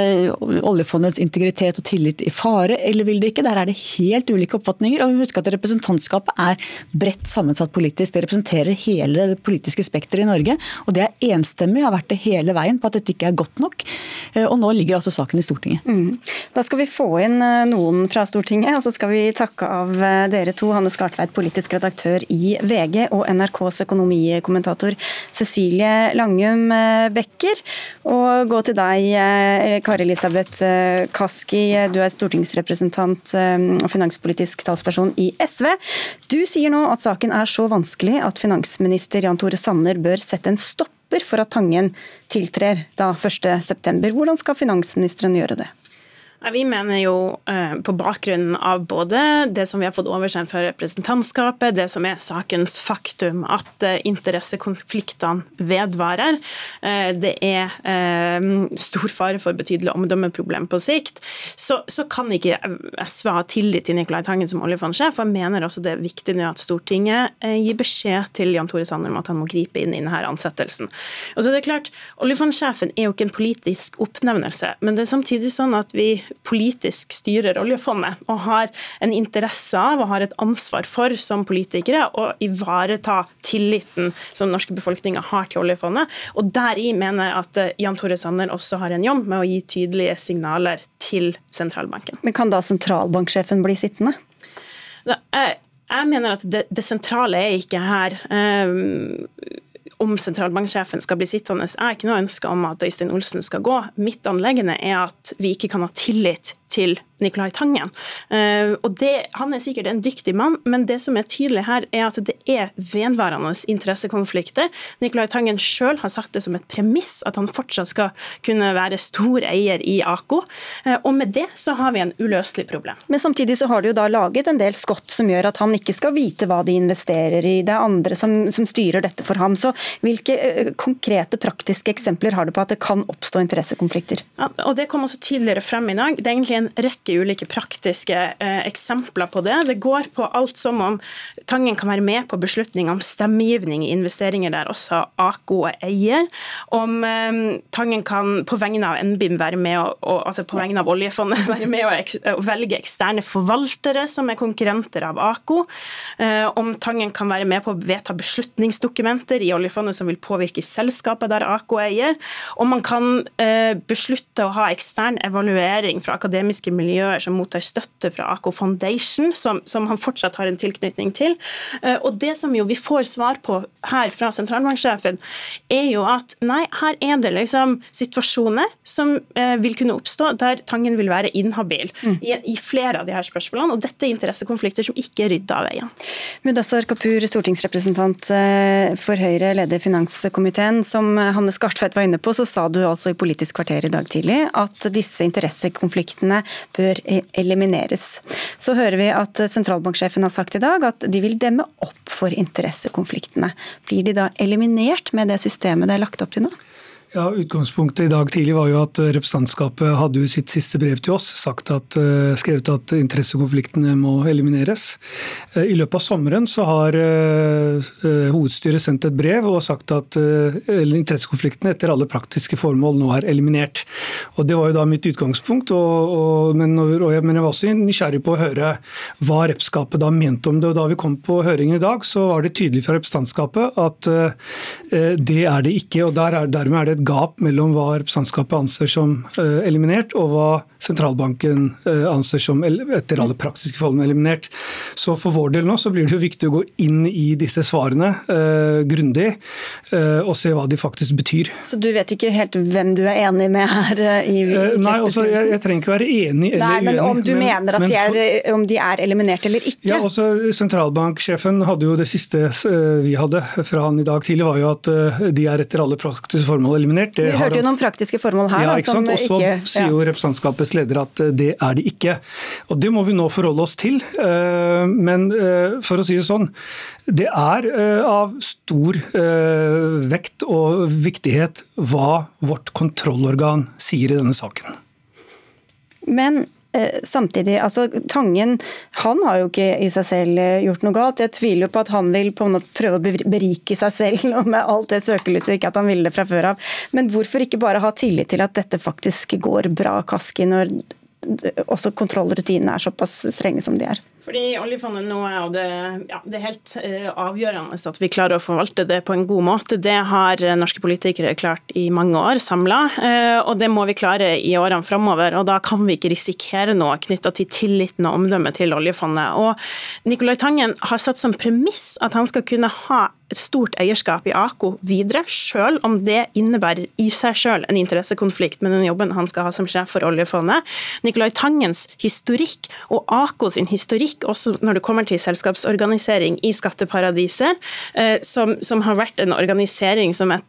oljefondets integritet og tillit i fare, eller vil det ikke? Der er det helt ulike oppfatninger. og vi husker at Representantskapet er bredt sammensatt politisk. Det representerer hele det politiske spekteret i Norge. og Det er enstemmig, har vært det hele veien på at dette ikke er godt nok. Eh, og Nå ligger altså saken i Stortinget. Mm. Da skal vi få inn eh, noen fra Stortinget, og så skal vi takke av eh, dere to. Hanne Skartveit, politisk redaktør i VG, og NRKs økonomikommentator Cecilie Langum Becker. Og gå til deg, Kari Elisabeth Kaski, du er stortingsrepresentant og finanspolitisk talsperson i SV. Du sier nå at saken er så vanskelig at finansminister Jan Tore Sanner bør sette en stopper for at Tangen tiltrer da 1.9. Hvordan skal finansministeren gjøre det? Vi mener jo eh, på bakgrunn av både det som vi har fått oversendt fra representantskapet, det som er sakens faktum, at eh, interessekonfliktene vedvarer. Eh, det er stor fare for betydelig omdømmeproblem på sikt. Så, så, kan ikke SV ha tillit til Nicolai Tangen som oljefondsjef. Jeg mener også det er viktig nå at Stortinget gir beskjed til Jan Tore Sanner om at han må gripe inn i denne ansettelsen. Og så er det klart, Oljefondsjefen er jo ikke en politisk oppnevnelse, men det er samtidig sånn at vi politisk styrer oljefondet og har en interesse av og har et ansvar for som politikere å ivareta tilliten som den norske befolkninga har til oljefondet. Og deri mener jeg at eh, Jan Tore Sanner også har en jobb med å gi tydelige signaler til sentralbanken. Men kan da sentralbanksjefen bli sittende? Da, jeg, jeg mener at det, det, sentrale er ikke her um, om sentralbanksjefen skal bli sittende. Jeg har ikke noe ønske om at Øystein Olsen skal gå. Mitt anleggende er at vi ikke kan ha tillit til Nicolai Tangen. Uh, og det, Han er sikkert en dyktig mann, men det som er tydelig her, er at det er vedvarende interessekonflikter. Nicolai Tangen sjøl har sagt det som et premiss at han fortsatt skal kunne være stor eier i AKO. Uh, og med det så har vi en uløselig problem. Men samtidig så har de jo da laget en del skott som gjør at han ikke skal vite hva de investerer i. Det er andre som, som styrer dette for ham. Så hvilke uh, konkrete praktiske eksempler har du på at det kan oppstå interessekonflikter? Ja, og Det kom også tydeligere frem i dag. Det er egentlig en rekke ulike praktiske eh, eksempler på det. Det går på alt som om Tangen kan være med på beslutning om stemmegivning i investeringer der også AKO er eier. Om eh, Tangen kan på vegne av NBIM være med og, og, altså på vegne av oljefondet være med og velge eksterne forvaltere som er konkurrenter av AKO. Eh, om Tangen kan være med på å vedta beslutningsdokumenter i oljefondet som vil påvirke selskapet der AKO eier. Om man kan eh, beslutte å ha ekstern evaluering fra akademikere akademiske miljøer som mottar støtte fra AK Foundation, som, som, han fortsatt har en tilknytning til. Eh, og det som jo vi får svar på her fra sentralbanksjefen, er jo at nei, her er det liksom situasjoner som eh, vil kunne oppstå der Tangen vil være inhabil mm. i, i, flere av de her spørsmålene. Og dette er interessekonflikter som ikke er rydda av veien. Mudassar Kapur, stortingsrepresentant eh, for Høyre, leder finanskomiteen. Som Hanne Skartveit var inne på, så sa du altså i Politisk kvarter i dag tidlig at disse interessekonfliktene bør e- elimineres. Så hører vi at sentralbanksjefen har sagt i dag at de vil demme opp for interessekonfliktene. Blir de da eliminert med det systemet det er lagt opp til nå? Ja, Utgangspunktet i dag tidlig var jo at eh, representantskapet hadde jo sitt siste brev til oss sagt at, eh, skrevet at interessekonfliktene må elimineres. Eh, I løpet av sommeren så har hovedstyret sendt et brev og sagt at interessekonfliktene etter alle praktiske formål nå er eliminert. Og Det var jo da mitt utgangspunkt, og, og, men, og jeg, men, jeg, var også nysgjerrig på å høre hva representantskapet da mente om det. og Da vi kom på høringen i dag, så var det tydelig fra representantskapet at det er det ikke. og der er, Dermed er det et gap mellom hva representantskapet anser som eh, eliminert, og hva sentralbanken eh, anser som etter alle praktiske forhold eliminert. Så for vår del nå så blir det jo viktig å gå inn i disse svarene uh, grundig uh, og se hva de faktisk betyr. Så du vet ikke helt hvem du er enig med her? I, eh, Nei, altså, jeg, jeg, trenger ikke være enig eller Nei, men Om du men, mener at de er, om de er eliminert eller ikke? Ja, også Sentralbanksjefen hadde jo det siste vi hadde fra han i dag tidlig, var jo at de er etter alle praktiske formål eliminert. Det vi hørte jo noen praktiske formål her. Ja, ikke sant? Og så sier jo representantskapets leder at eh, det er det ikke. Og Det må vi nå forholde oss til. Eh, men eh, for å si det sånn, det er av stor vekt og viktighet hva vårt kontrollorgan sier i denne saken. Men samtidig, altså Tangen han har jo ikke i seg selv eh, gjort noe galt. Jeg tviler jo på at han vil på en måte prøve å berike seg selv og med alt det søkelyset, ikke at han ville det fra før av. Men hvorfor ikke bare ha tillit til at dette faktisk går bra, Kaski, når også kontrollrutinene er såpass strenge som de er? Fordi oljefondet nå er det, ja, det er helt uh, avgjørende at vi klarer å forvalte det på en god måte. Det har norske politikere klart i mange år samla, uh, eh, og det må vi klare i årene framover. Og da kan vi ikke risikere noe knytta til tilliten og omdømmet til oljefondet. Og Nicolai Tangen har satt som premiss at han skal kunne ha et stort eierskap i AKO videre, selv om det innebærer i seg selv en interessekonflikt med den jobben han skal ha som sjef for oljefondet. Nicolai Tangens historikk og AKO sin historikk også når det kommer til selskapsorganisering i skatteparadiser, eh, som, som har vært en organisering som et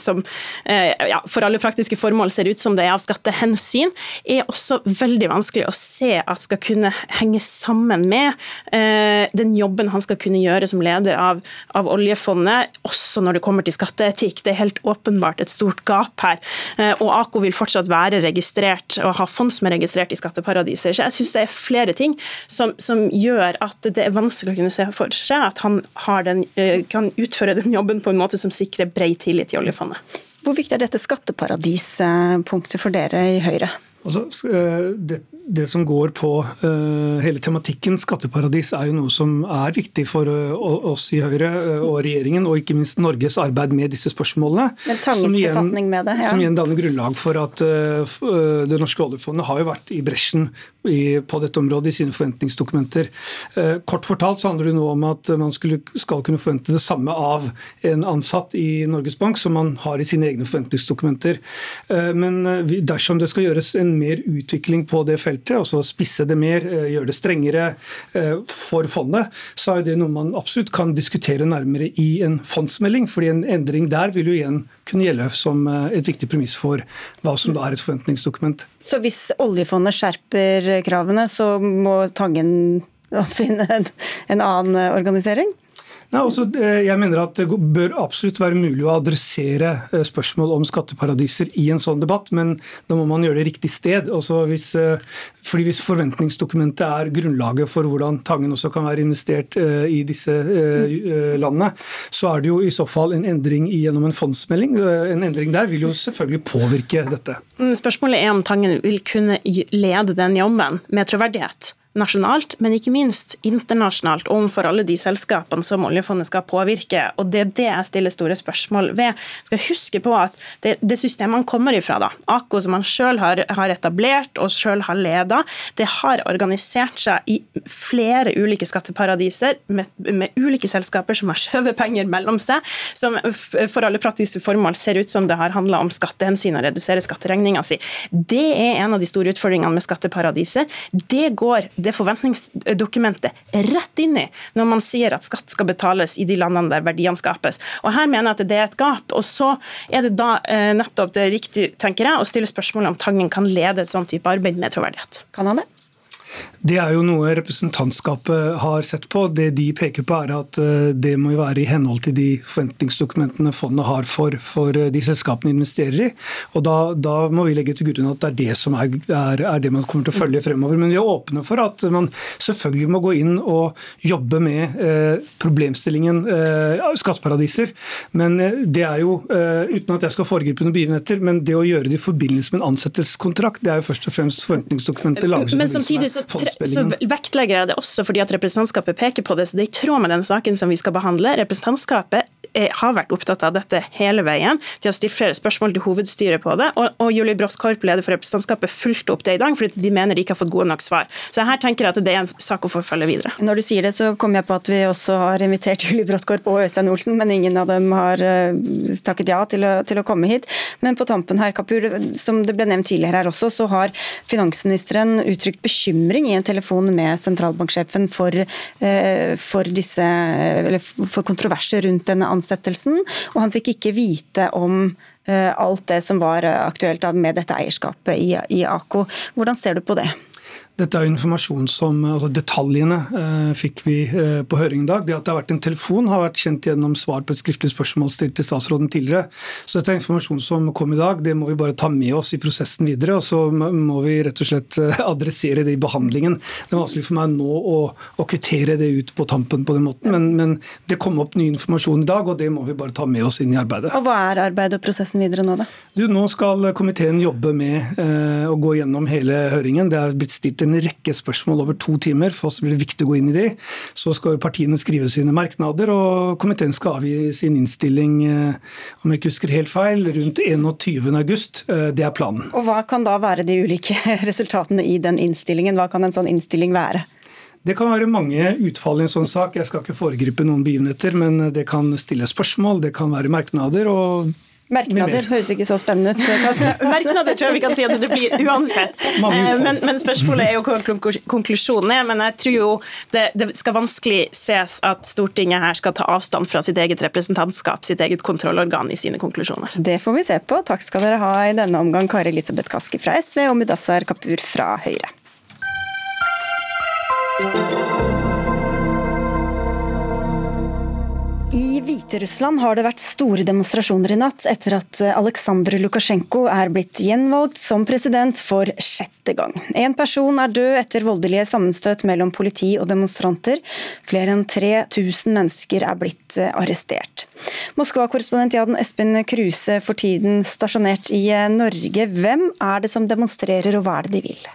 som eh, ja, for alle praktiske formål ser ut som det er av skattehensyn, er også veldig vanskelig å se at skal kunne henge sammen med eh, den jobben han skal kunne gjøre som leder av, av oljefondet, også når det kommer til skatteetikk. Det er helt åpenbart et stort gap her. Og AKO vil fortsatt være registrert og ha fond som er registrert i skatteparadiser. Så jeg syns det er flere ting som, som, gjør at det er vanskelig å kunne se for seg at han den, kan utføre den jobben på en måte som sikrer bred tillit til oljefondet. Hvor viktig er dette skatteparadispunktet for dere i Høyre? Altså, eh, det, det, som går på uh, hele tematikken skatteparadis, er jo noe som er viktig for uh, oss i Høyre uh, og regjeringen, og ikke minst Norges arbeid med disse spørsmålene. Men som igjen, med det, ja. som igjen danner grunnlag for at det norske oljefondet har jo vært i bresjen i, på dette området i sine forventningsdokumenter. Kort fortalt så handler det nå om at man skulle, skal kunne forvente det samme av en ansatt i Norges Bank som man har i sine egne forventningsdokumenter. Men dersom det skal gjøres en mer utvikling på det feltet, altså spisse det mer, eh, gjøre det strengere eh, for fondet, så er det noe man absolutt kan diskutere nærmere i en fondsmelding. fordi en endring der vil jo igjen kunne gjelde som eh, et viktig premiss for hva som da er et forventningsdokument. Så hvis oljefondet skjerper kravene, så må Tangen finne en annen organisering? Nei, også, altså, eh, jeg mener at Det bør absolutt være mulig å adressere eh, spørsmål om skatteparadiser i en sånn debatt, men da må man gjøre det riktig sted. Også hvis, eh, fordi Hvis forventningsdokumentet er grunnlaget for hvordan Tangen også kan være investert i disse landene, så er det jo i så fall en endring gjennom en fondsmelding. En endring der vil jo selvfølgelig påvirke dette. Mm, spørsmålet er om Tangen vil kunne lede den jobben med troverdighet nasjonalt, men ikke minst internasjonalt overfor alle de selskapene som oljefondet skal påvirke. Og Det er det jeg stiller store spørsmål ved. Skal huske på at Det, det systemet man kommer ifra, da, AKO som man selv har, har etablert og selv har leda, det har organisert seg i flere ulike skatteparadiser med, med ulike selskaper som har skjøvet penger mellom seg, som for alle praktiske formål ser ut som det har handla om skattehensyn og redusere skatteregninga si. Det er en av de store utfordringene med skatteparadiser. Det går det forventningsdokumentet rett inn i når man sier at skatt skal betales i de landene der verdiene skapes. Og Her mener jeg at det er et gap. og Så er det da eh, nettopp det riktige tenker jeg, å stille spørsmål om Tangen kan lede et sånt type arbeid med troverdighet. Kan han det? Det er jo noe representantskapet har sett på. Det de peker på er at eh, det må være i henhold til de forventningsdokumentene fondet har for, for eh, de selskapene investerer i. Og da, da, må vi legge til grunn at det er det som er, er, er, det man kommer til å følge fremover. Men vi er åpne for at man selvfølgelig må gå inn og jobbe med eh, problemstillingen eh, skatteparadiser. Men eh, det er jo, eh, uten at jeg skal foregripe noen begivenheter, men det å gjøre det i forbindelse med en ansettelseskontrakt, det er jo først og fremst forventningsdokumentet lages men samtidig så, så vektlegger jeg det også fordi at representantskapet peker på det. så Det er i tråd med den saken som vi skal behandle. Representantskapet har vært opptatt av dette hele veien. De har stilt flere spørsmål til hovedstyret på det. Og, og Julie Brått leder for representantskapet, fulgte opp det i dag fordi de mener de ikke har fått gode nok svar. Så her tenker jeg at det er en sak å forfølge videre. Når du sier det, så kommer jeg på at vi også har invitert Julie Bråttkorp og Øystein Olsen, men ingen av dem har uh, takket ja til å, til å, komme hit. Men på tampen her, Kapur, som det ble nevnt tidligere her også, så har finansministeren uttrykt bekymring i en telefon med sentralbanksjefen for, uh, for, disse, for kontroverser rundt denne ansettelsen, og han fikk ikke vite om uh, alt det som var aktuelt med dette eierskapet i, i AKO. Hvordan ser du på det? Dette er informasjon som, altså Detaljene eh, fikk vi eh, på høring i dag. Det at det har vært en telefon har vært kjent gjennom svar på et skriftlig spørsmål stilt til statsråden tidligere. Så dette er informasjon som kom i dag. Det må vi bare ta med oss i prosessen videre. Og så må vi rett og slett eh, adressere det i behandlingen. Det er vanskelig for meg nå å, å kvittere det ut på tampen på den måten, men, men, det kom opp ny informasjon i dag, og det må vi bare ta med oss inn i arbeidet. Og Hva er arbeidet og prosessen videre nå, da? Du, nå skal komiteen jobbe med eh, å gå gjennom hele høringen. Det er blitt stilt en en rekke spørsmål over to timer. For oss blir det viktig å gå inn i de. Så skal jo partiene skrive sine merknader, og komiteen skal avgi sin innstilling, eh, om jeg ikke husker helt feil, rundt 21.8. Eh, det er planen. Og Hva kan da være de ulike resultatene i den innstillingen? Hva kan en sånn innstilling være? Det kan være mange utfall i en sånn sak. Jeg skal ikke foregripe noen begivenheter, men det kan stille spørsmål, det kan være merknader. og Merknader høres ikke så spennende ut. Merknader tror jeg vi kan si at det blir uansett. Eh, men, men, spørsmålet er jo hva konklusjonen er. Men jeg tror jo det, det, skal vanskelig ses at Stortinget her skal ta avstand fra sitt eget representantskap, sitt eget kontrollorgan, i sine konklusjoner. Det får vi se på. Takk skal dere ha i denne omgang, Kari Elisabeth Kaski fra SV og Mudassar Kapur fra Høyre. Hviterussland har det vært store demonstrasjoner i natt etter at Aleksandr Lukasjenko er blitt gjenvalgt som president for sjette gang. En person er død etter voldelige sammenstøt mellom politi og demonstranter. Flere enn 3000 mennesker er blitt arrestert. Moskva-korrespondent Jan Espen Kruse, for tiden stasjonert i Norge. Hvem er det som demonstrerer, og hva er det de vil?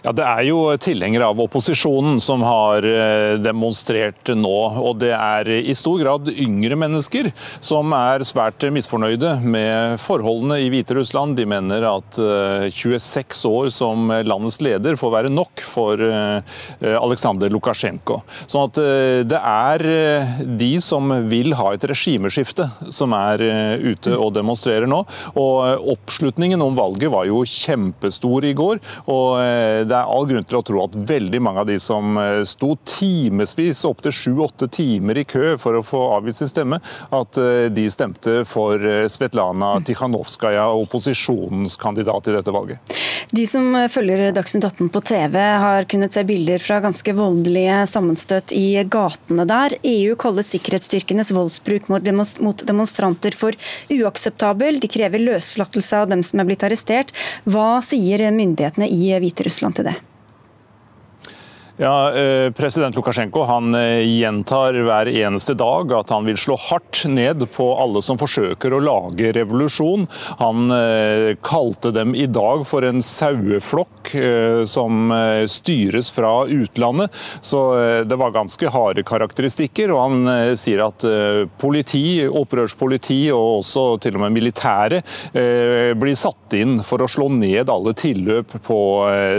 Ja, Det er jo tilhengere av opposisjonen som har eh, demonstrert nå. Og det er i stor grad yngre mennesker som er svært misfornøyde med forholdene i Hviterussland. De mener at 26 eh, år som landets leder får være nok for eh, Aleksandr Lukasjenko. Sånn at det er de som vil ha et regimeskifte, som er ute og demonstrerer nå. Og oppslutningen om valget var jo kjempestor i går. og det er all grunn til å tro at veldig mange av de som eh, sto timevis, opptil sju-åtte timer i kø for å få avgitt sin stemme, at eh, de stemte for eh, Svetlana Tikhanovskaja, opposisjonens kandidat i dette valget. De som følger Dagsnytt 18 på TV, har kunnet se bilder fra ganske voldelige sammenstøt i gatene der. EU kaller sikkerhetsstyrkenes voldsbruk mot demonstranter for uakseptabel. De krever løslatelse av dem som er blitt arrestert. Hva sier myndighetene i Hviterussland til til det? Ja, eh, President Lukasjenko han eh, gjentar hver eneste dag at han vil slå hardt ned på alle som forsøker å lage revolusjon. Han eh, kalte dem i dag for en saueflokk som styres fra utlandet. Så det var ganske harde karakteristikker. Og han sier at politi, opprørspoliti og også til og med militære blir satt inn for å slå ned alle tilløp på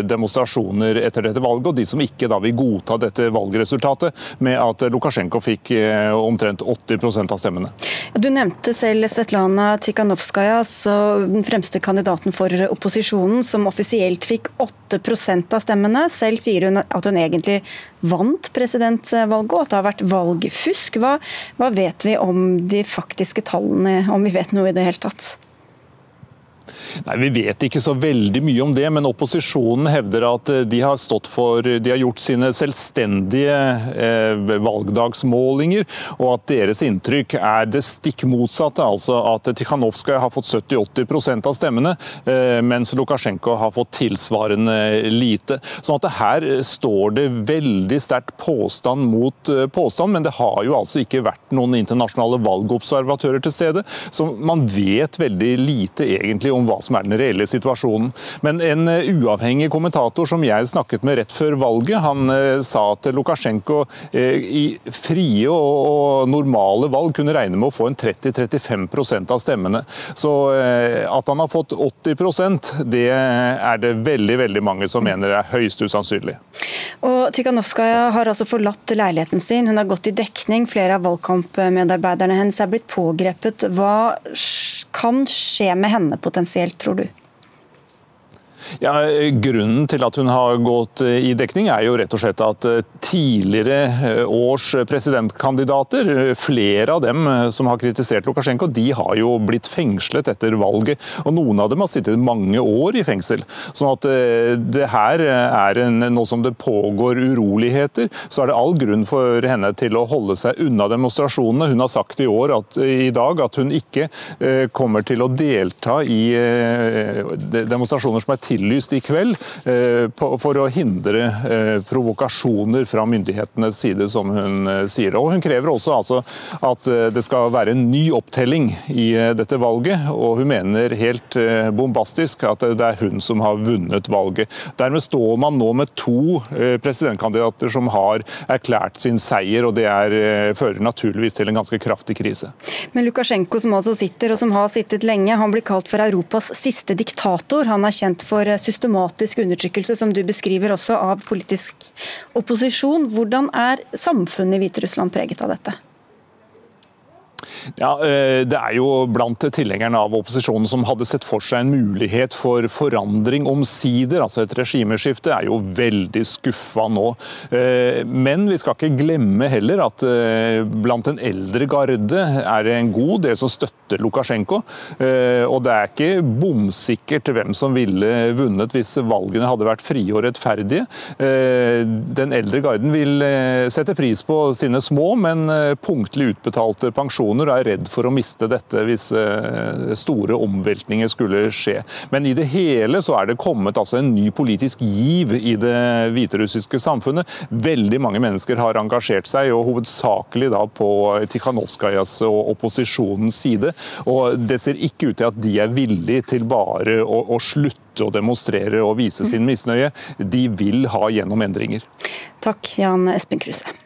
demonstrasjoner etter dette valget. og de som ikke da vil godta dette valgresultatet med at Lukasjenko fikk eh, omtrent 80% av stemmene. Du nevnte selv Svetlana Tikhanovskaja, altså den fremste kandidaten for opposisjonen, som offisielt fikk 8% av stemmene. Selv sier hun at hun egentlig vant presidentvalget, og at det har vært valgfusk. Hva, hva vet vi om de faktiske tallene, om vi vet noe i det hele tatt? Nei, Vi vet ikke så veldig mye om det, men opposisjonen hevder at eh, de har, for, de har gjort sine selvstendige eh, valgdagsmålinger, og at deres inntrykk er det stikk motsatte. Altså at Tikhanovskaja har fått 70-80 av stemmene, eh, mens Lukasjenko har fått tilsvarende lite. Sånn at Her står det veldig sterkt påstand mot eh, påstand, men det har jo altså ikke vært noen internasjonale valgobservatører til stede, så man vet veldig lite egentlig om hva som er den reelle situasjonen. Men en eh, uavhengig kommentator som jeg snakket med rett før valget, han eh, sa at Lukasjenko eh, i frie og normale valg kunne regne med å få en 30-35% av stemmene. Så at han har fått 80% det er det veldig veldig mange som mener er høyst usannsynlig. Og Tikhanovskaja har altså forlatt leiligheten sin. Hun har gått i dekning. Flere av valgkampmedarbeiderne hennes er blitt pågrepet. Hva kan skje med henne potensielt, tror du? Ja, grunnen til at hun har gått i dekning er jo rett og slett at eh, tidligere eh, års presidentkandidater, flere av dem eh, som har kritisert Lukasjenko, de har jo blitt fengslet etter valget. Og noen av dem har sittet mange år i fengsel. Sånn at det her er en, nå som det pågår uroligheter, så er det all grunn for henne til å holde seg unna demonstrasjonene. Hun har sagt i år at, i dag at hun ikke kommer til å delta i demonstrasjoner som er tillyst i kveld, for å hindre provokasjoner fra myndighetenes side, som hun eh, sier. Og Hun krever også altså, at eh, det skal være en ny opptelling i eh, dette valget, og hun mener helt bombastisk at det er hun som har vunnet valget. Dermed står man nå med to presidentkandidater som har erklært sin seier, og det er, fører naturligvis til en ganske kraftig krise. Men Lukasjenko, som altså sitter, og som har sittet lenge, han blir kalt for Europas siste diktator. Han er kjent for systematisk undertrykkelse, som du beskriver også, av politisk opposisjon. Hvordan er samfunnet i Hviterussland preget av dette? Ja, eh, Det er jo blant tilhengerne av opposisjonen som hadde sett for seg en mulighet for forandring omsider. altså Et regimeskifte er jo veldig skuffa nå. Eh, men vi skal ikke glemme heller at eh, blant den eldre garde er det en god del som støtter Lukasjenko. Og det er ikke bomsikkert hvem som ville vunnet hvis valgene hadde vært frie og rettferdige. Den eldre garden vil sette pris på sine små, men punktlig utbetalte pensjoner er redd for å miste dette hvis eh, store omveltninger skulle skje. Men i det hele så er det kommet altså en ny politisk giv i det hviterussiske samfunnet. Veldig mange mennesker har engasjert seg, og hovedsakelig da på Tikhanovskajas og opposisjonens side. Og det ser ikke ut til at de er villige til bare å, å slutte å demonstrere og vise sin misnøye. De vil ha gjennom endringer. Takk, Jan Espen Kruse.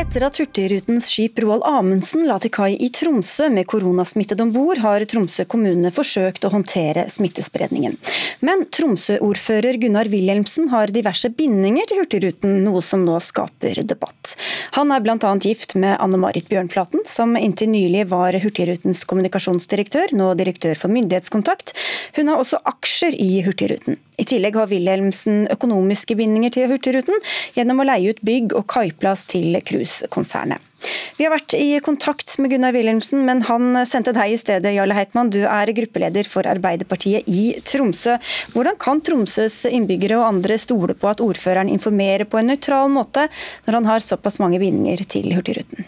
Etter at Hurtigrutens skip Roald Amundsen la til kai i Tromsø med koronasmittede om bord, har Tromsø kommune forsøkt å håndtere smittespredningen. Men Tromsø-ordfører Gunnar Wilhelmsen har diverse bindinger til Hurtigruten, noe som nå skaper debatt. Han er bl.a. gift med Anne Marit Bjørnflaten, som inntil nylig var Hurtigrutens kommunikasjonsdirektør, nå direktør for myndighetskontakt. Hun har også aksjer i Hurtigruten. I tillegg har Wilhelmsen økonomiske bindinger til Hurtigruten gjennom å leie ut bygg og kaiplass til cruisekonsernet. Vi har vært i kontakt med Gunnar Wilhelmsen, men han sendte deg i stedet. Jarle Heitmann, du er gruppeleder for Arbeiderpartiet i Tromsø. Hvordan kan Tromsøs innbyggere og andre stole på at ordføreren informerer på en nøytral måte, når han har såpass mange bindinger til Hurtigruten?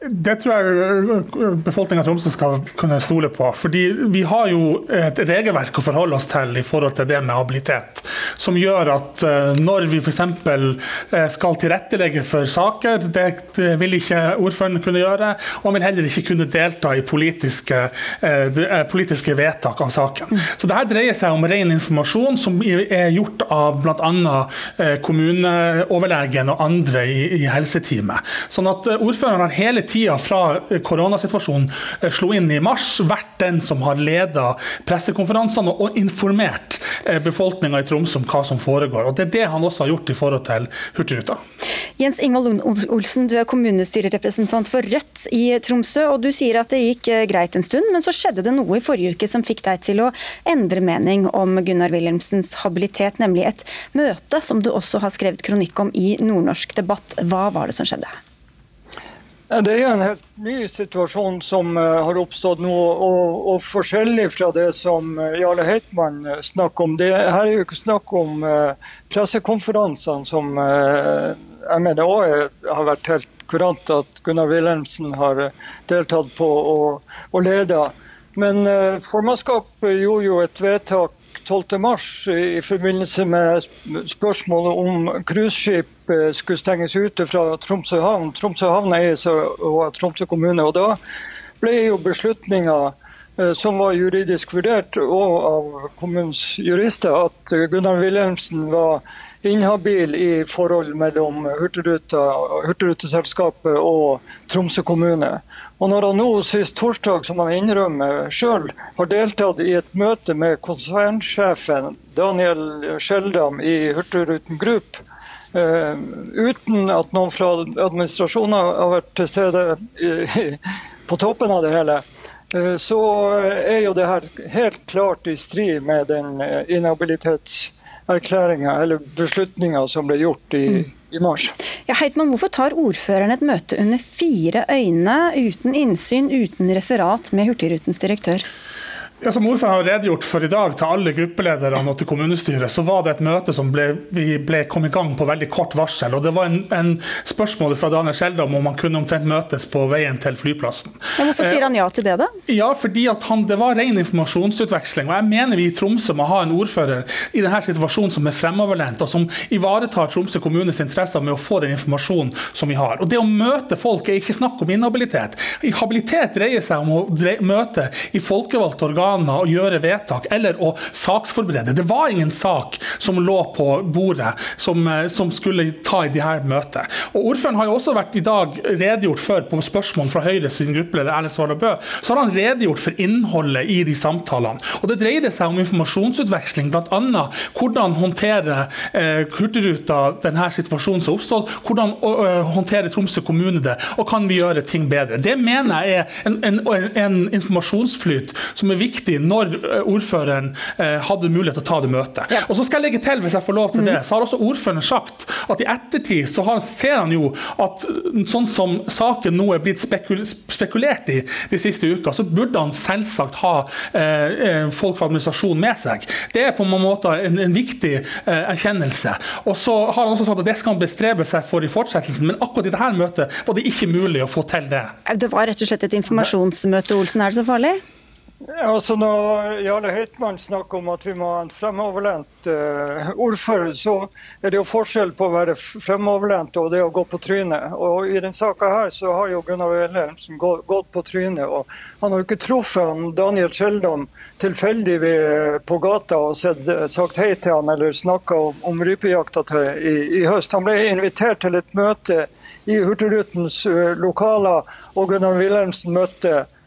Det tror jeg befolkninga i Tromsø skal kunne stole på. fordi Vi har jo et regelverk å forholde oss til i forhold til det med habilitet. Som gjør at eh, når vi f.eks. Skal tilrettelegge for saker, det vil ikke ordføreren kunne gjøre. Og han vil heller ikke kunne delta i politiske, politiske vedtak av saken. Så dette dreier seg om ren informasjon som er gjort av bl.a. kommuneoverlegen og andre i, i helseteamet. Sånn at ordføreren har hele tida fra koronasituasjonen eh, slo inn i mars, vært den som har leda pressekonferansene og informert eh, befolkninga i Tromsø om hva som foregår. Og Det er det han også har gjort i forhold til Hurtigruta. Jens Ingvald Olsen, du er kommunestyrerepresentant for Rødt i Tromsø. og Du sier at det gikk eh, greit en stund, men så skjedde det noe i forrige uke som fikk deg til å endre mening om Gunnar Wilhelmsens habilitet, nemlig et møte som du også har skrevet kronikk om i Nordnorsk debatt. Hva var det som skjedde? Det er en helt ny situasjon som eh, har oppstått nå, og, og forskjellig fra det som eh, Jarle Heitmann eh, snakker om. Det her er jo ikke snakk om pressekonferansene som jeg mener òg har vært helt kurant at Gunnar Wilhelmsen har deltatt på og, og leda. Men formannskapet gjorde jo et vedtak 12.3 i forbindelse med spørsmålet om cruiseskip eh, skulle stenges ute fra Tromsø havn. Tromsø havn eies av Tromsø kommune. og Da ble jo beslutninga eh, som var juridisk vurdert, og av kommunens jurister, at Gunnar Wilhelmsen var inhabil i forhold mellom Hurtigruteselskapet og Tromsø kommune. Og når han nå sist torsdag, som han innrømmer sjøl, har deltatt i et møte med konsernsjefen Daniel Skjeldam i Hurtigruten Group, uh, uten at noen fra administrasjonen har vært til stede i, på toppen av det hele, så er jo det her helt klart i strid med den inhabilitetserklæringa eller beslutninga som ble gjort i, mm. i mars. Ja, Heitmann, hvorfor tar ordføreren et møte under fire øyne, uten innsyn, uten referat med Hurtigrutens direktør? Ja, som ordføreren har redegjort for i dag til alle gruppelederne og til kommunestyret, så var det et møte som ble, ble kom i gang på veldig kort varsel. og Det var en, en spørsmål fra Daniel Skjeldam om han kunne omtrent møtes på veien til flyplassen. Ja, hvorfor sier han ja til det, da? Eh, ja, fordi at han, Det var ren informasjonsutveksling. og Jeg mener vi i Tromsø må ha en ordfører i denne situasjonen som er fremoverlent, og som ivaretar Tromsø kommunes interesser med å få den informasjonen som vi har. Og Det å møte folk er ikke snakk om inhabilitet. Habilitet dreier seg om å møte i folkevalgte organ organer å gjøre vedtak eller å saksforberede. Det var ingen sak som lå på bordet som, eh, som skulle ta i de her møtet. Og Ordføreren har jo også vært i dag redegjort for på spørsmål fra Høyre sin gruppeleder Erlend Svardal Bø, så har han redegjort for innholdet i de samtalene. Og Det dreide seg om informasjonsutveksling, bl.a. hvordan håndtere eh, Hurtigruta denne situasjonen som oppstod, hvordan uh, håndterer Tromsø kommune det, og kan vi gjøre ting bedre. Det mener jeg er en, en, en informasjonsflyt som er viktig viktig når eh, ordføreren eh, hadde mulighet til å ta det møtet. Og så skal jeg legge til, hvis jeg får lov til det, mm. så har også ordføreren sagt at i ettertid så har, ser han jo at sånn som saken nå er blitt spekul spekulert i de siste uka, så burde han selvsagt ha eh, eh folk fra administrasjonen med seg. Det er på en måte en, en viktig eh, erkjennelse. Og så har han også sagt at det skal han bestrebe seg for i fortsettelsen, men akkurat i dette møtet var det ikke mulig å få til det. Det var rett og slett et informasjonsmøte, Olsen. Er det så farlig? Altså Når Jarle Høitmann snakker om at vi må ha en fremoverlent uh, ordfører, så er det jo forskjell på å være fremoverlent og det å gå på trynet. Og I denne saka har jo Gunnar Wilhelmsen gått, på trynet. og Han har jo ikke truffet han, Daniel Skjeldam tilfeldig på gata og sett, sagt hei til han eller snakka om, om rypejakta til i, i, høst. Han ble invitert til et møte i Hurtigrutens uh, lokaler, og Gunnar Wilhelmsen møtte Eh,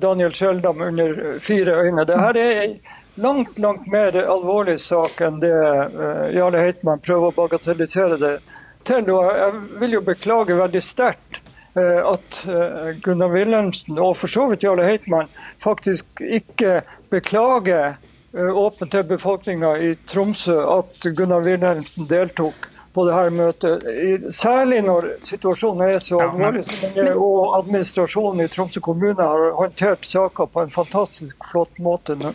Daniel Skjeldam under fire øyne. Dette er en langt langt mer alvorlig sak enn det eh, Jarle Heitmann prøver å bagatellisere det til. Og jeg vil jo beklage veldig sterkt eh, at Gunnar Wilhelmsen og for så vidt Jarle Heitmann faktisk ikke beklager åpent til befolkninga i Tromsø at Gunnar Wilhelmsen deltok på det her møtet. Særlig når situasjonen er så alvorlig som den er, og administrasjonen i Tromsø kommune har håndtert saker på en fantastisk flott måte nå,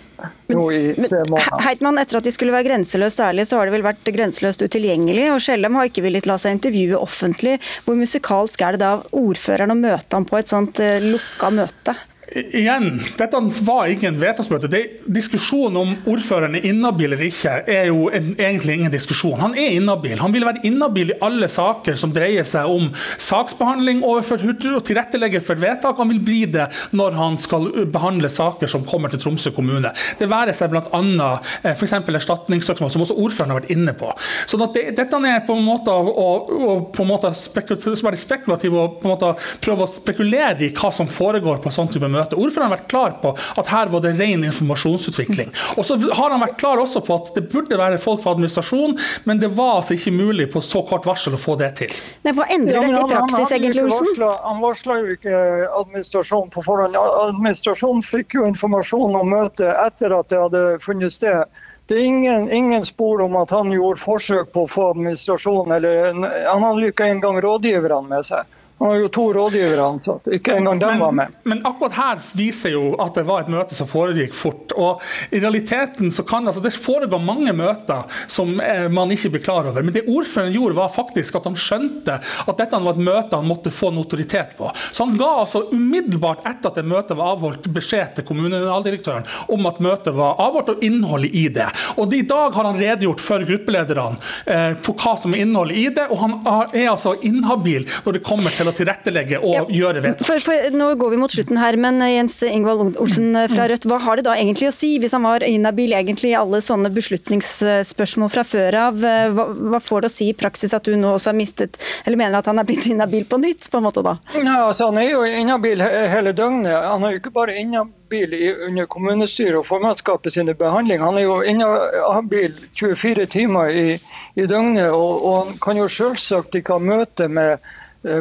i tre måneder. Heitmann, etter at de skulle være grenseløst ærlige, så har de vel vært grenseløst utilgjengelig. Og Skjellem har ikke villet la seg intervjue offentlig. Hvor musikalsk er det da ordføreren å møte ham på et sånt uh, lukka møte? Igjen, dette var ikke en vedtaksmøte. Diskusjonen om ordføreren er inhabil eller ikke, er jo en, egentlig ingen diskusjon. Han er inhabil. Han vil være inhabil i alle saker som dreier seg om saksbehandling overfor Hurtigruten og tilrettelegger for vedtak. Han vil bli det når han skal behandle saker som kommer til Tromsø kommune. Det være seg bl.a. f.eks. erstatningssøksmål, som også ordføreren har vært inne på. Så det, dette er på en måte å, å på en måte spekulativ og på en måte prøve å spekulere i hva som foregår på sånn type møte møte. Ordføreren har vært klar på at her var det ren informasjonsutvikling. Og så har han vært klar også på at det burde være folk fra administrasjon, men det var altså ikke mulig på så kort varsel å få det til. Nei, hva endrer dette i praksis, egentlig, Olsen? Han varsla jo ikke administrasjonen på forhånd. Administrasjonen fikk jo informasjon om møtet etter at det hadde funnet sted. Det er ingen, ingen, spor om at han gjorde forsøk på å få administrasjonen, eller han hadde ikke engang rådgiverne med seg. Han har jo to rådgivere ansatt, ikke engang dem var med. Men akkurat her viser jo at det var et møte som foregikk fort. Og i realiteten så kan altså, Det foregår mange møter som eh, man ikke blir klar over. Men det ordføreren gjorde, var faktisk at han skjønte at dette var et møte han måtte få notoritet på. Så han ga altså umiddelbart etter at det møtet var avholdt, beskjed til kommunaldirektøren om at møtet var avholdt, og innholdet i det. Og I dag har han redegjort for gruppelederne eh, på hva som er innholdet i det, og han er altså inhabil når det kommer til til å tilrettelegge og ja, gjøre vedtak. For, for, nå går vi mot slutten her, men eh, Jens Ingvald Olsen eh, fra Rødt, hva har det da egentlig å si, hvis han var inhabil egentlig i alle sånne beslutningsspørsmål fra før av? Eh, hva, hva, får det å si i praksis at du nå også har mistet, eller mener at han er blitt inhabil på nytt, på en måte da? Ja, altså, han er jo inhabil hele døgnet. Han er jo ikke bare inhabil under kommunestyret og formannskapet sine behandling. Han er jo inhabil 24 timer i, i døgnet, og, og, han kan jo selvsagt ikke ha møte med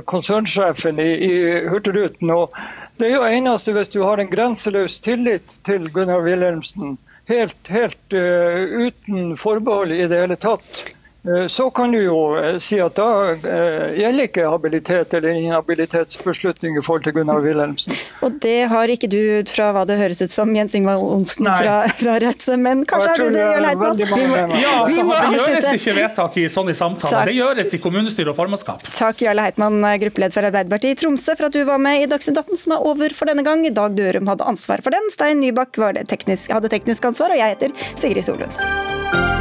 konsernsjefen i, i Hurtigruten. Og det er jo eneste hvis du har en grenseløs tillit til Gunnar Wilhelmsen, helt, helt uh, uten forbehold i det hele tatt, Eh, så kan du jo eh, si at da eh, gjelder ikke habilitet eller inhabilitetsbeslutning i forhold til Gunnar Wilhelmsen. Og det har ikke du ut fra hva det høres ut som, Jens Ingvald Olsen fra, fra, Rødt. Men kanskje har du det, Jørn Heitmann? Ja, vi må det gjøres ikke vedtak i sånne samtaler. Det gjøres i kommunestyre og formannskap. Takk, Jarle Heitmann, gruppeleder for Arbeiderpartiet i Tromsø, for at du var med i Dagsnytt 18, som er over for denne gang. Dag Dørum hadde ansvar for den. Stein Nybakk teknisk, hadde teknisk ansvar, og jeg heter Sigrid Solund.